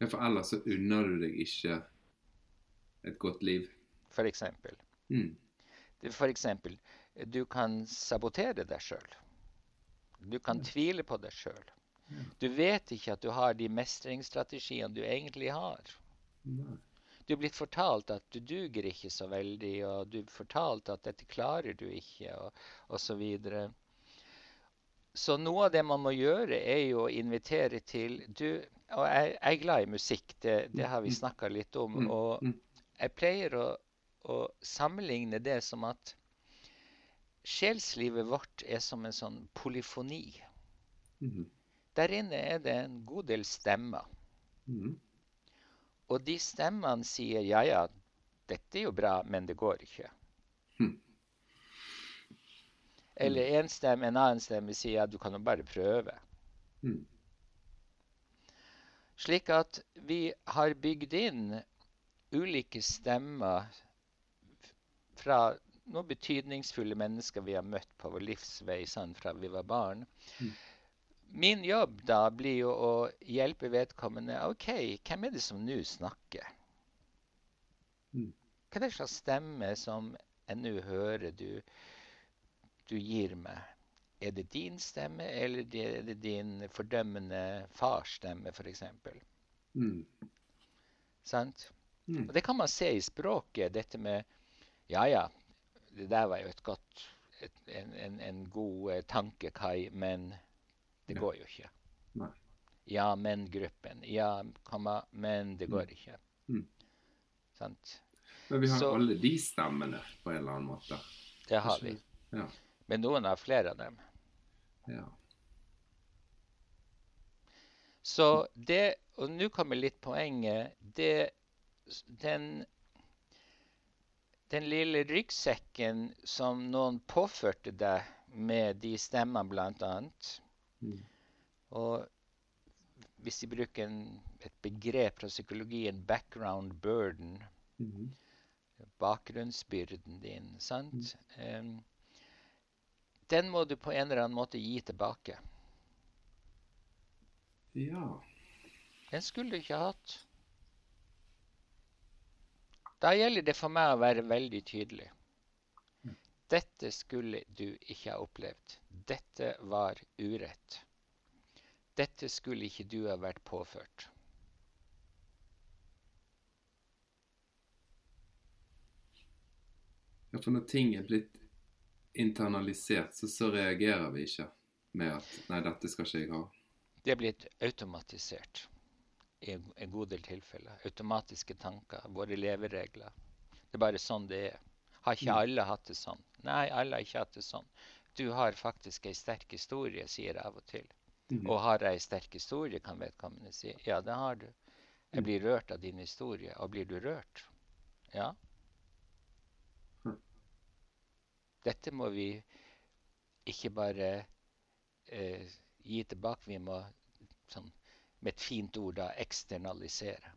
Ja, for ellers så unner du deg ikke et godt liv. For eksempel. Mm. For eksempel, du kan sabotere deg sjøl. Du kan tvile på deg sjøl. Du vet ikke at du har de mestringsstrategiene du egentlig har. Du er blitt fortalt at du duger ikke så veldig, og du er fortalt at dette klarer du ikke, og osv. Så, så noe av det man må gjøre, er jo å invitere til du, Og jeg, jeg er glad i musikk, det, det har vi mm. snakka litt om. Mm. Og jeg pleier å, å sammenligne det som at sjelslivet vårt er som en sånn polyfoni. Mm. Der inne er det en god del stemmer. Mm. Og de stemmene sier ja, ja, dette er jo bra, men det går ikke. Mm. Eller en, stemme, en annen stemme sier at du kan jo bare prøve. Mm. Slik at vi har bygd inn ulike stemmer fra noen betydningsfulle mennesker vi har møtt på vår livsvei sånn, fra vi var barn. Mm. Min jobb da blir jo å hjelpe vedkommende. OK, hvem er det som nå snakker? Mm. Hva er det slags stemme som jeg nå hører du, du gir meg? Er det din stemme, eller er det din fordømmende fars stemme, f.eks.? Mm. Sant? Mm. Og det kan man se i språket, dette med Ja, ja, det der var jo et godt et, en, en, en, god tankekai, tanke, Kai, men det går jo ikke. Nei. Ja, men-gruppen. Ja, komma, men det går ikke. Mm. Sant? Men vi har Så- alle de stemmene på en eller annen måte. Det har vi. Ja. Men noen har flere av dem. ja. Så det Og nå kommer litt poenget. Det Den den lille ryggsekken som noen påførte deg med de stemmene, blant annet. Mm. Og hvis de bruker en, et begrep fra psykologien 'background burden', Mhm. bakgrunnsbyrden din, sant? um, den må du på en eller annen måte gi tilbake. Ja. Den skulle du ikke hatt. Da gjelder det for meg å være veldig tydelig. Dette skulle du ikke ha opplevd. Dette var urett. Dette skulle ikke du ha vært påført. ja, for når ting er blitt internalisert, så, så reagerer vi ikke med at 'nei, dette skal ikke jeg ha'. Det er blitt automatisert i en god del tilfeller. Automatiske tanker, våre leveregler. Det er bare sånn det er. Har ikke Mm. alle hatt det sånn? Nei, alle har ikke hatt det sånn. Du har faktisk ei sterk historie, sier jeg av og til. Mm. Og har jeg ei sterk historie, kan vedkommende si. Ja, det har du. Jeg Mm. blir rørt av din historie. Og blir du rørt? Ja. Hm. Dette må vi ikke bare eh, gi tilbake. Vi må sånn, med et fint ord da eksternalisere.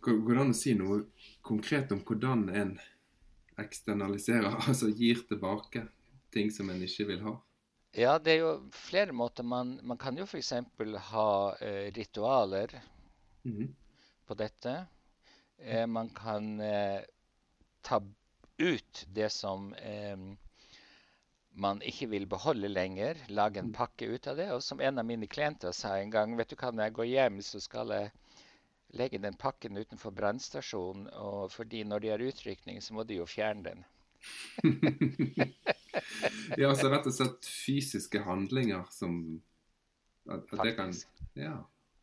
Går det an å si noe konkret om hvordan en eksternaliserer, altså gir tilbake ting som en ikke vil ha? Ja, det er jo flere måter. Man, man kan jo f.eks. ha eh, ritualer Mhm. på dette. Eh, man kan eh, ta ut det som man ikke vil beholde lenger. Lage en Mm. pakke ut av det. Og som en av mine klienter sa en gang, vet du hva, når jeg går hjem, så skal jeg legge den pakken utenfor brannstasjonen. Fordi når de har utrykning, så må de jo fjerne den. ja, altså rett og slett fysiske handlinger som at, at det kan. Ja.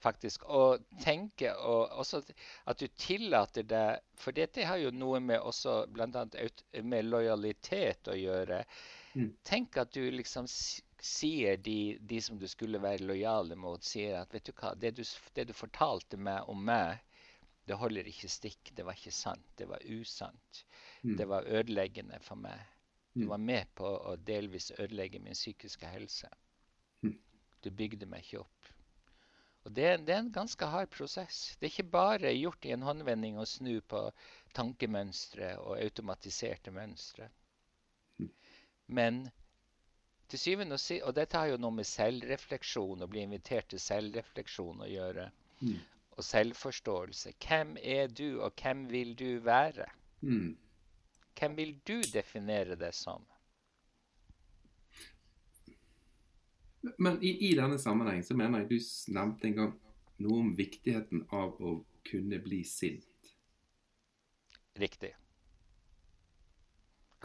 faktisk. Og tenke og også at du tillater deg For dette har jo noe med også bl.a. med lojalitet å gjøre. Mm. Tenk at du liksom sier de, de som du skulle være lojale mot, sier at vet du hva, det du, det du fortalte meg om meg, det holder ikke stikk. Det var ikke sant. Det var usant. Mm. Det var ødeleggende for meg. Du Mm. var med på å delvis ødelegge min psykiske helse. Mm. Du bygde meg ikke opp. Og det, det er en ganske hard prosess. Det er ikke bare gjort i en håndvending å snu på tankemønstre og automatiserte mønstre. Mm. Men til syvende og si, og dette har jo noe med selvrefleksjon, å bli invitert til selvrefleksjon å gjøre, Mm. og selvforståelse. Hvem er du, og hvem vil du være? Mm. Hvem vil du definere det som? Men i, i denne sammenheng så mener jeg du nevnte en gang noe om viktigheten av å kunne bli sint. Riktig.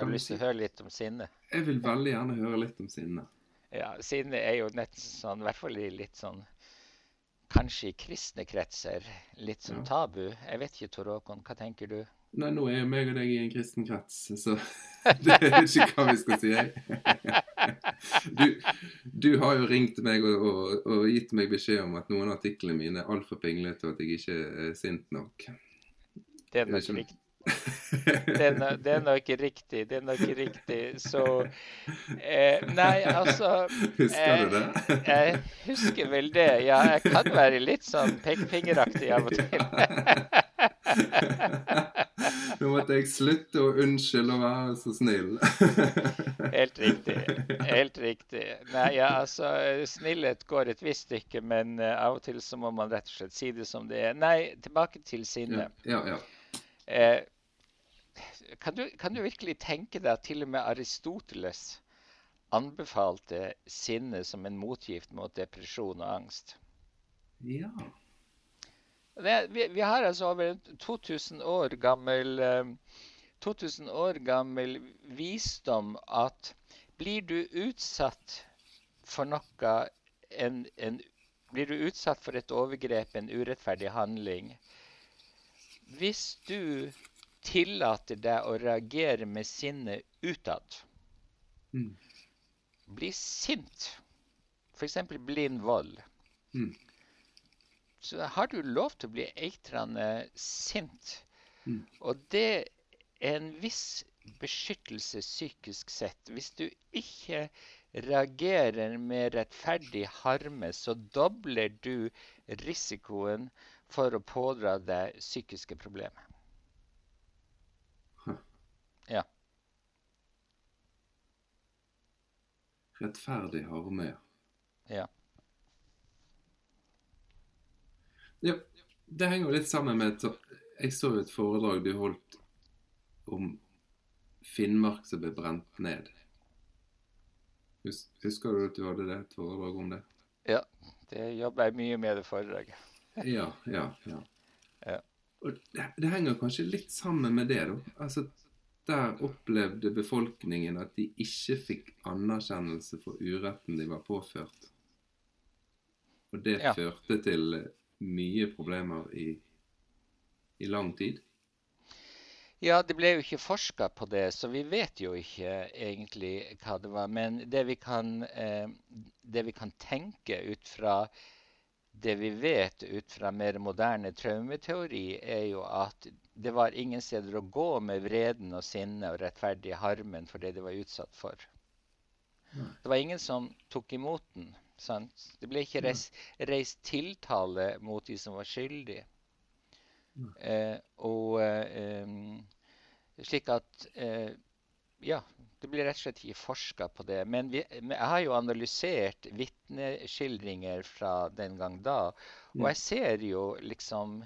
Har du lyst til å høre litt om sinne? Jeg vil veldig gjerne høre litt om sinne. Ja, sinne er jo nett sånn, i hvert fall i litt sånn Kanskje i kristne kretser litt som Ja. tabu. Jeg vet ikke, Tor Håkon, hva tenker du? Nei, nå er jo meg og deg i en kristen krets, så det er ikke hva vi skal si. Du, du har jo ringt meg og, og, og gitt meg beskjed om at noen av artiklene mine er altfor pinglete, og at jeg ikke er sint nok. Det Er nok riktig. Det er, er nok riktig. Det er nok riktig. Så eh, Nei, altså Husker du det? Jeg husker vel det. Ja, jeg kan være litt sånn pekefingeraktig av og til. Nå måtte jeg slutte å unnskylde og være så snill. Helt riktig. Helt riktig. Nei, ja, altså, snillhet går et visst stykke, men eh, av og til så må man rett og slett si det som det er. Nei, tilbake til sinne. Ja, ja. Eh, kan, du, kan du virkelig tenke deg at til og med Aristoteles anbefalte sinne som en motgift mot depresjon og angst? Ja. Det, vi, vi har altså over en 2000 år gammel eh, 2000 år gammel visdom at blir du utsatt for noe en, en, Blir du utsatt for et overgrep, en urettferdig handling Hvis du tillater deg å reagere med sinnet utad, Mm. bli sint, f.eks. blind vold Mm. så har du lov til å bli eitrende sint. Mm. Og det er en viss beskyttelse psykisk sett. Hvis du ikke reagerer med rettferdig harme, så dobler du risikoen for å pådra deg psykiske problemer. Huh. Ja. Rettferdig harme. Ja. Ja, det henger jo litt sammen med Jeg så et foredrag du holdt om Finnmark som ble brent ned. Husker du at du hadde det, et foredrag om det? ja. Det jobber jeg mye med det foredraget. Ja, ja, ja. Ja. Og det, det henger kanskje litt sammen med det, da. Altså, der opplevde befolkningen at de ikke fikk anerkjennelse for uretten de var påført. Og det Ja. førte til eh, mye problemer i, i lang tid. Ja, det ble jo ikke forska på det, så vi vet jo ikke egentlig hva det var. Men det vi kan, eh, det vi kan tenke ut fra det vi vet ut fra mer moderne traumeteori, er jo at det var ingen steder å gå med vreden og sinne og rettferdige harmen for det de var utsatt for. Det var ingen som tok imot den. sant? Det ble ikke reist, reist tiltale mot de som var skyldige. Eh, og eh, slik at eh, Ja, det blir rett og slett ikke forska på det. Men, vi, jeg har jo analysert vitneskildringer fra den gang da, og jeg ser jo liksom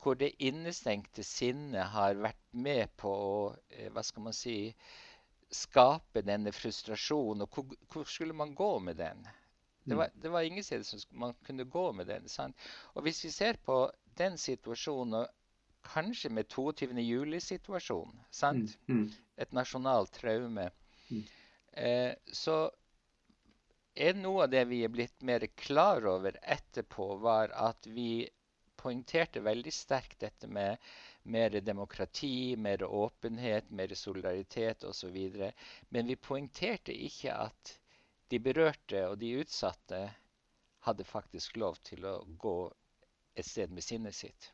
hvor det innestengte sinnet har vært med på å eh, Hva skal man si Skape denne frustrasjonen. Og hvor, hvor skulle man gå med den? Det var, det var ingen steder man kunne gå med den. sant? Og hvis vi ser på den situasjonen, kanskje med 22. juli-situasjonen, sant? Mm, mm, et nasjonalt traume, Mm. eh, så er noe av det vi er blitt mer klar over etterpå, var at vi poengterte veldig sterkt dette med mer demokrati, mer åpenhet, mer solidaritet osv. Men vi poengterte ikke at de berørte og de utsatte hadde faktisk lov til å gå et sted med sinnet sitt.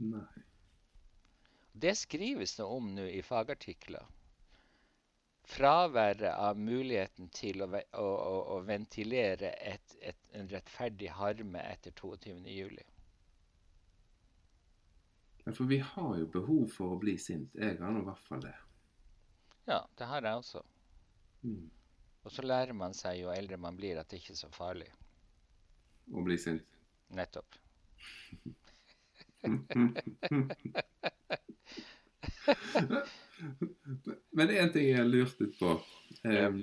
Nei. Det skrives det om nå i fagartikler. Fraværet av muligheten til å, å, å, å ventilere et, et, en rettferdig harme etter 22.07. Ja, For vi har jo behov for å bli sint. Jeg har nå i hvert fall det. Ja, det har jeg også. Mm. Og så lærer man seg jo eldre man blir, at det ikke er så farlig. Å bli sint. Nettopp. Men det er en ting jeg har lurt litt på. Um,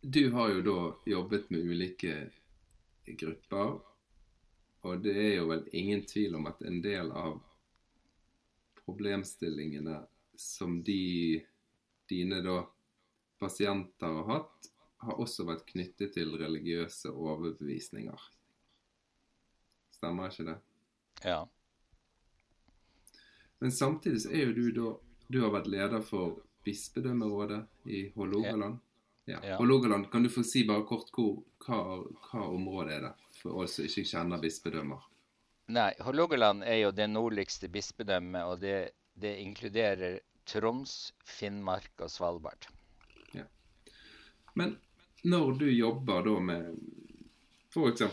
du har jo da jobbet med ulike grupper. Og det er jo vel ingen tvil om at en del av problemstillingene som de dine da pasienter har hatt, har også vært knyttet til religiøse overbevisninger. Stemmer ikke det? Ja. Men samtidig så er jo du da Du har vært leder for bispedømmerådet i Hålogaland. Ja. Ja. Hålogaland, kan du få si bare kort hvor, hva, hva området er det, for oss som ikke kjenner bispedømmer? Nei, Hålogaland er jo det nordligste bispedømmet, og det, det inkluderer Troms, Finnmark og Svalbard. Ja. Men når du jobber da med f.eks.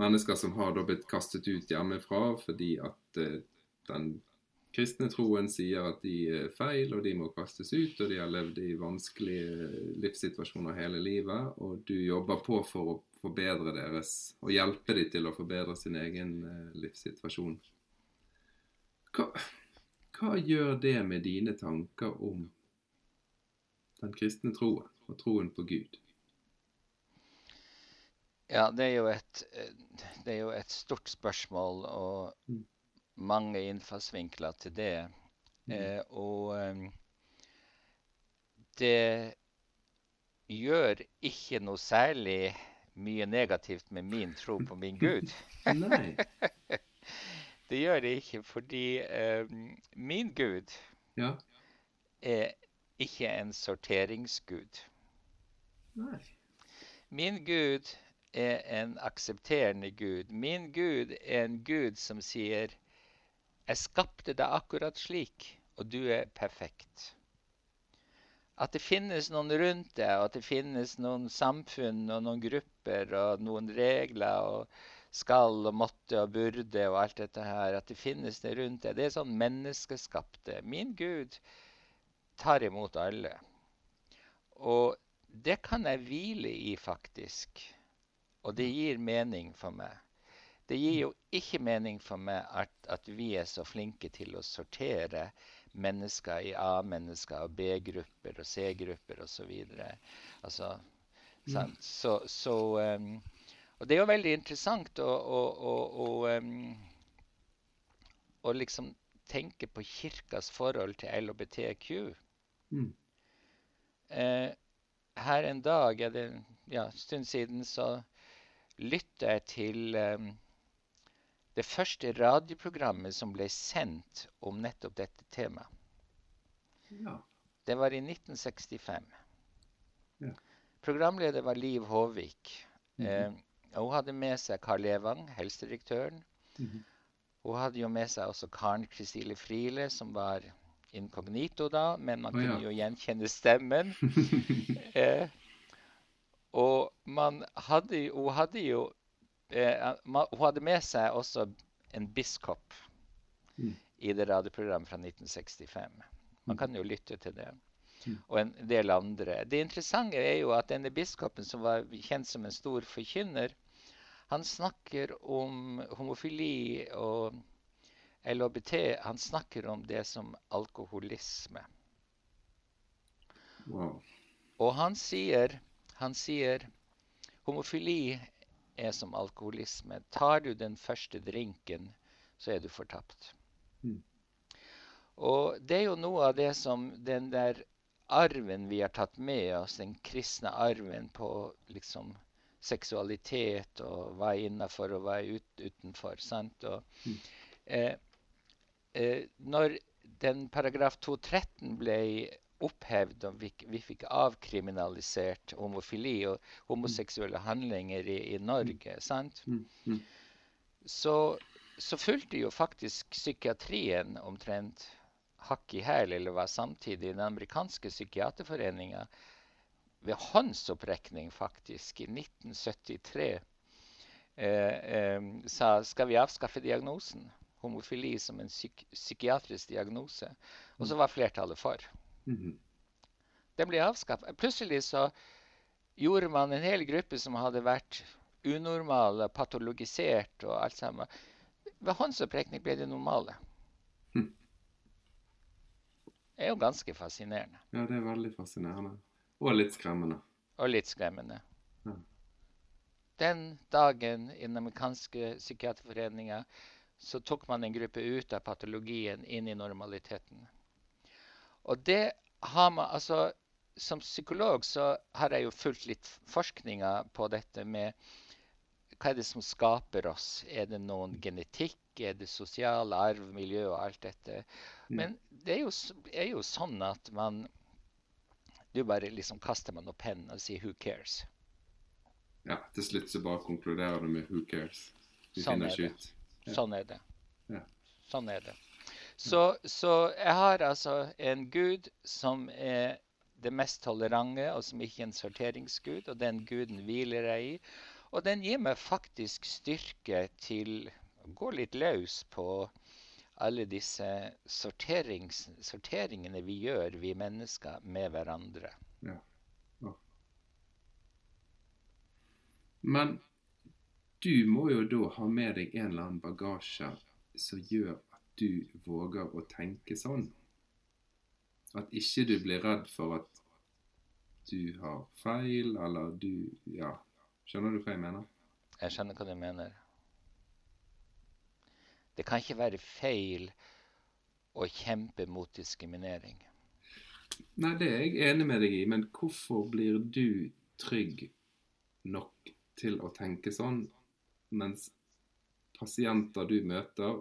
Eh, mennesker som har da blitt kastet ut hjemmefra fordi at eh, den kristne troen sier at de er feil, og de må kastes ut, og de har levd i vanskelige livssituasjoner hele livet, og du jobber på for å forbedre deres og hjelpe dem til å forbedre sin egen eh, livssituasjon. Hva, hva gjør det med dine tanker om den kristne troen og troen på Gud? Ja, det er jo et, eh, det er jo et stort spørsmål og Mm. mange innfallsvinkler til det. Mm. Eh, og eh, det gjør ikke noe særlig mye negativt med min tro på min Gud. Nei. Det gjør det ikke fordi eh, min Gud Ja. er ikke en sorteringsgud. Nei. Min Gud er en aksepterende Gud. Min Gud er en Gud som sier 'Jeg skapte deg akkurat slik, og du er perfekt'. At det finnes noen rundt deg, og at det finnes noen samfunn og noen grupper og noen regler og skal og måtte og burde og alt dette her, at det finnes det rundt deg, det er sånn menneskeskapte. Min Gud tar imot alle. Og det kan jeg hvile i, faktisk. Og det gir mening for meg. Det gir jo ikke mening for meg at, at vi er så flinke til å sortere mennesker i A-mennesker og B-grupper og C-grupper osv. Altså, sant? Så, så um, Og det er jo veldig interessant å, å, å, å, um, liksom tenke på kirkas forhold til LHBTQ. Mm. Eh, her en dag, er det ja, stund siden, så lytta jeg til eh, det første radioprogrammet som ble sendt om nettopp dette temaet. Ja. Det var i 1965. Ja. Programleder var Liv Håvik. Mhm. Eh, og hun hadde med seg Karl Evang, helsedirektøren. Mhm. Hun hadde jo med seg også Karen Kristine Friele, som var inkognito da, men man Å, ja. kunne jo gjenkjenne stemmen. Eh, og man hadde, hun hadde jo eh, ma- Hun hadde med seg også en biskop Mm. i det radioprogrammet fra 1965. Man Mm. kan jo lytte til det. Mm. Og en del andre. Det interessante er jo at denne biskopen, som var kjent som en stor forkynner, han snakker om homofili og LHBT. Han snakker om det som alkoholisme. Wow. Og han sier, han sier homofili er som alkoholisme. Tar du den første drinken, så er du fortapt. Mm. Og det er jo noe av det som den der arven vi har tatt med oss, den kristne arven på liksom seksualitet og hva er innafor og hva er ut, utenfor. sant? Og, Mm. eh, eh, når den paragraf 213 ble opphevd, og vi, vi fikk avkriminalisert homofili og homoseksuelle handlinger i, i Norge, sant? Mm. Mm. Så, så fulgte jo faktisk psykiatrien omtrent hakk i hæl, eller var samtidig den amerikanske psykiaterforeninga ved håndsopprekning faktisk i 1973 eh, eh, sa skal vi avskaffe diagnosen homofili som en psyk psykiatrisk diagnose. Og så var flertallet for. Mhm. Den ble avskaffet. Plutselig så gjorde man en hel gruppe som hadde vært unormale, patologisert og alt sammen. Ved håndsopprekning ble de normale. Hm. Det er jo ganske fascinerende. Ja, det er veldig fascinerende. Og litt skremmende. Og litt skremmende. Ja. den dagen i den amerikanske psykiaterforeninga så tok man en gruppe ut av patologien inn i normaliteten. Og det har man altså Som psykolog så har jeg jo fulgt litt forskninga på dette med hva er det som skaper oss? Er det noen genetikk? Er det sosial arv, miljø og alt dette? Mm. Men det er jo, er jo sånn at man Du bare liksom kaster man opp hendene og sier 'who cares'? Ja, til slutt så bare konkluderer du med 'who cares'? Vi sånn finner ikke ut. Ja. Sånn er det. Ja. Sånn er det. Så, så, jeg har altså en gud som er det mest tolerante, og som ikke er en sorteringsgud. Og den guden hviler jeg i. Og den gir meg faktisk styrke til å gå litt løs på alle disse sorteringene vi gjør, vi mennesker, med hverandre. Ja. ja. Men du må jo da ha med deg en eller annen bagasje som gjør du våger å tenke sånn. At ikke du blir redd for at du har feil, eller du Ja, Skjønner du hva jeg mener? Jeg skjønner hva du mener. Det kan ikke være feil å kjempe mot diskriminering. Nei, det er jeg enig med deg i, men hvorfor blir du trygg nok til å tenke sånn, mens pasienter du møter,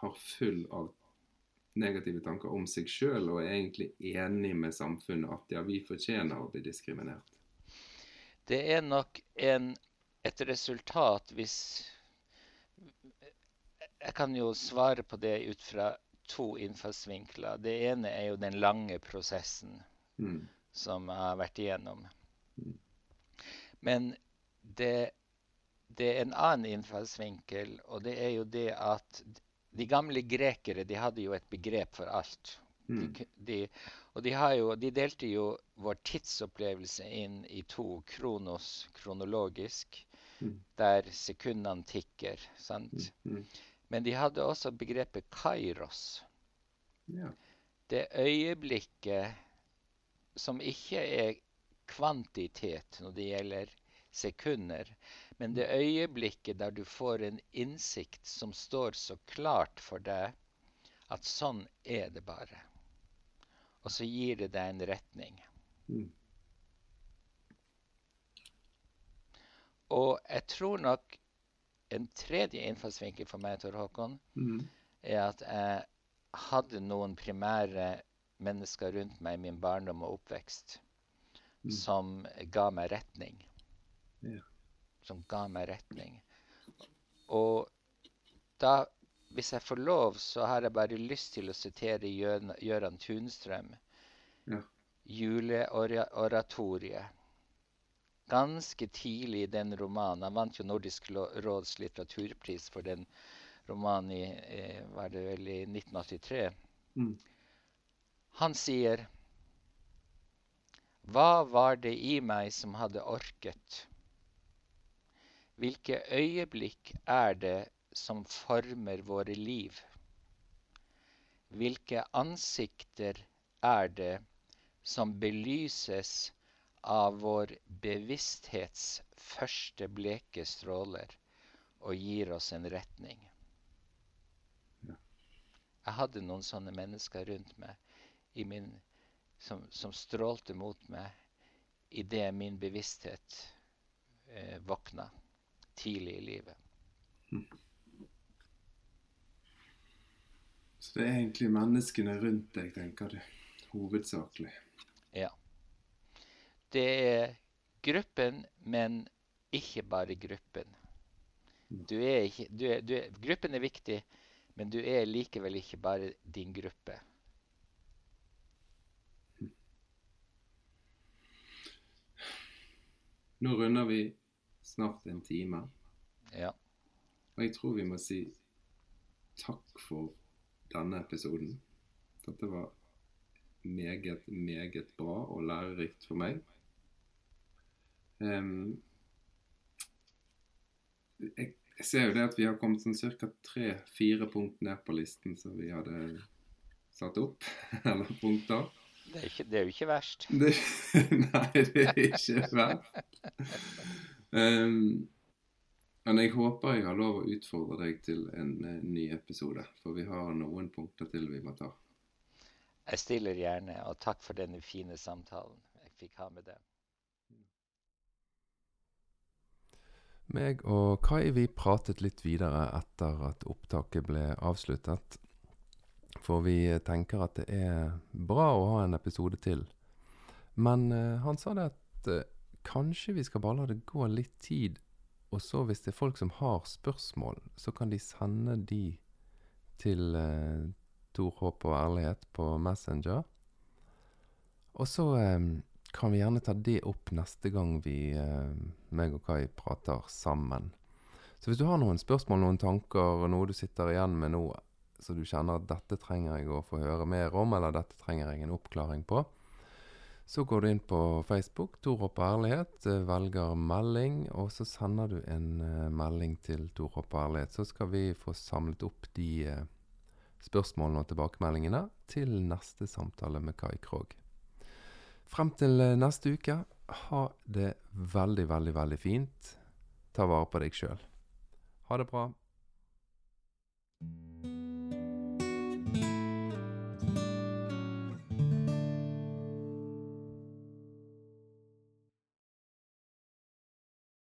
har full av negative tanker om seg sjøl og er egentlig enig med samfunnet at ja, vi fortjener å bli diskriminert? Det er nok en, et resultat hvis Jeg kan jo svare på det ut fra to innfallsvinkler. Det ene er jo den lange prosessen mm. som jeg har vært igjennom. Mm. Men det, det, er en annen innfallsvinkel, og det er jo det at de gamle grekere de hadde jo et begrep for alt. Mm. De, de, og de, jo, de, delte jo vår tidsopplevelse inn i to kronos, kronologisk, mm. der sekundene tikker. sant? Mm. mm. Men de hadde også begrepet kairos. Ja. Det øyeblikket som ikke er kvantitet når det gjelder sekunder, men det øyeblikket der du får en innsikt som står så klart for deg at sånn er det bare og så gir det deg en retning. Mm. Og jeg tror nok en tredje innfallsvinkel for meg, Tor Håkon, mm. er at jeg hadde noen primære mennesker rundt meg i min barndom og oppvekst mm. som ga meg retning. Yeah. Som ga meg retning. Og da hvis jeg får lov, så har jeg bare lyst til å sitere Gøran Tunstrøm. Ja. Juleoratoriet. Ganske tidlig i den romanen Han vant jo Nordisk råds litteraturpris for den romanen i, eh, var det vel i 1983. Mm. Han sier Hva var det i meg som hadde orket? Hvilke øyeblikk er det som former våre liv? Hvilke ansikter er det som belyses av vår bevissthets første bleke stråler og gir oss en retning? Jeg hadde noen sånne mennesker rundt meg min, som, som, strålte mot meg idet min bevissthet eh, våkna tidlig i livet. Mm. Så det er egentlig menneskene rundt deg, tenker du, hovedsakelig? Ja. Det er gruppen, men ikke bare gruppen. Mm. Du er ikke, du er, du er, gruppen er viktig, men du er likevel ikke bare din gruppe. Nå runder vi snart en time. Ja. Og jeg tror vi må si takk for denne episoden. Dette var meget, meget bra og lærerikt for meg. Um, jeg, jeg, ser jo det at vi har kommet sånn ca. tre-fire punkt ned på listen som vi hadde satt opp. Eller punkter. Det er, ikke, det er jo ikke verst. Det, nei, det er ikke verst. Um, men jeg håper jeg har lov å utfordre deg til en, en ny episode, for vi har noen punkter til vi må ta. Jeg stiller gjerne, og takk for denne fine samtalen jeg fikk ha med deg. Meg og Kai vi pratet litt videre etter at opptaket ble avsluttet. For vi tenker at det er bra å ha en episode til. Men uh, han sa det at uh, kanskje vi skal bare la det gå litt tid og så hvis det er folk som har spørsmål, så kan de sende de til eh, Tor Håp og Ærlighet på Messenger. Og så eh, kan vi gjerne ta det opp neste gang vi, eh, meg og Kai, prater sammen. Så hvis du har noen spørsmål, noen tanker, noe du sitter igjen med nå, så du kjenner at dette trenger jeg å få høre mer om, eller dette trenger jeg en oppklaring på, så går du inn på Facebook, Tor Hopp Ærlighet, eh, velger melding, og så sender du en uh, melding til Tor Hopp Ærlighet. Så skal vi få samlet opp de uh, spørsmålene og tilbakemeldingene til neste samtale med Kai Krogh. Frem til neste uke, ha det veldig, veldig, veldig fint. Ta vare på deg sjøl. Ha det bra.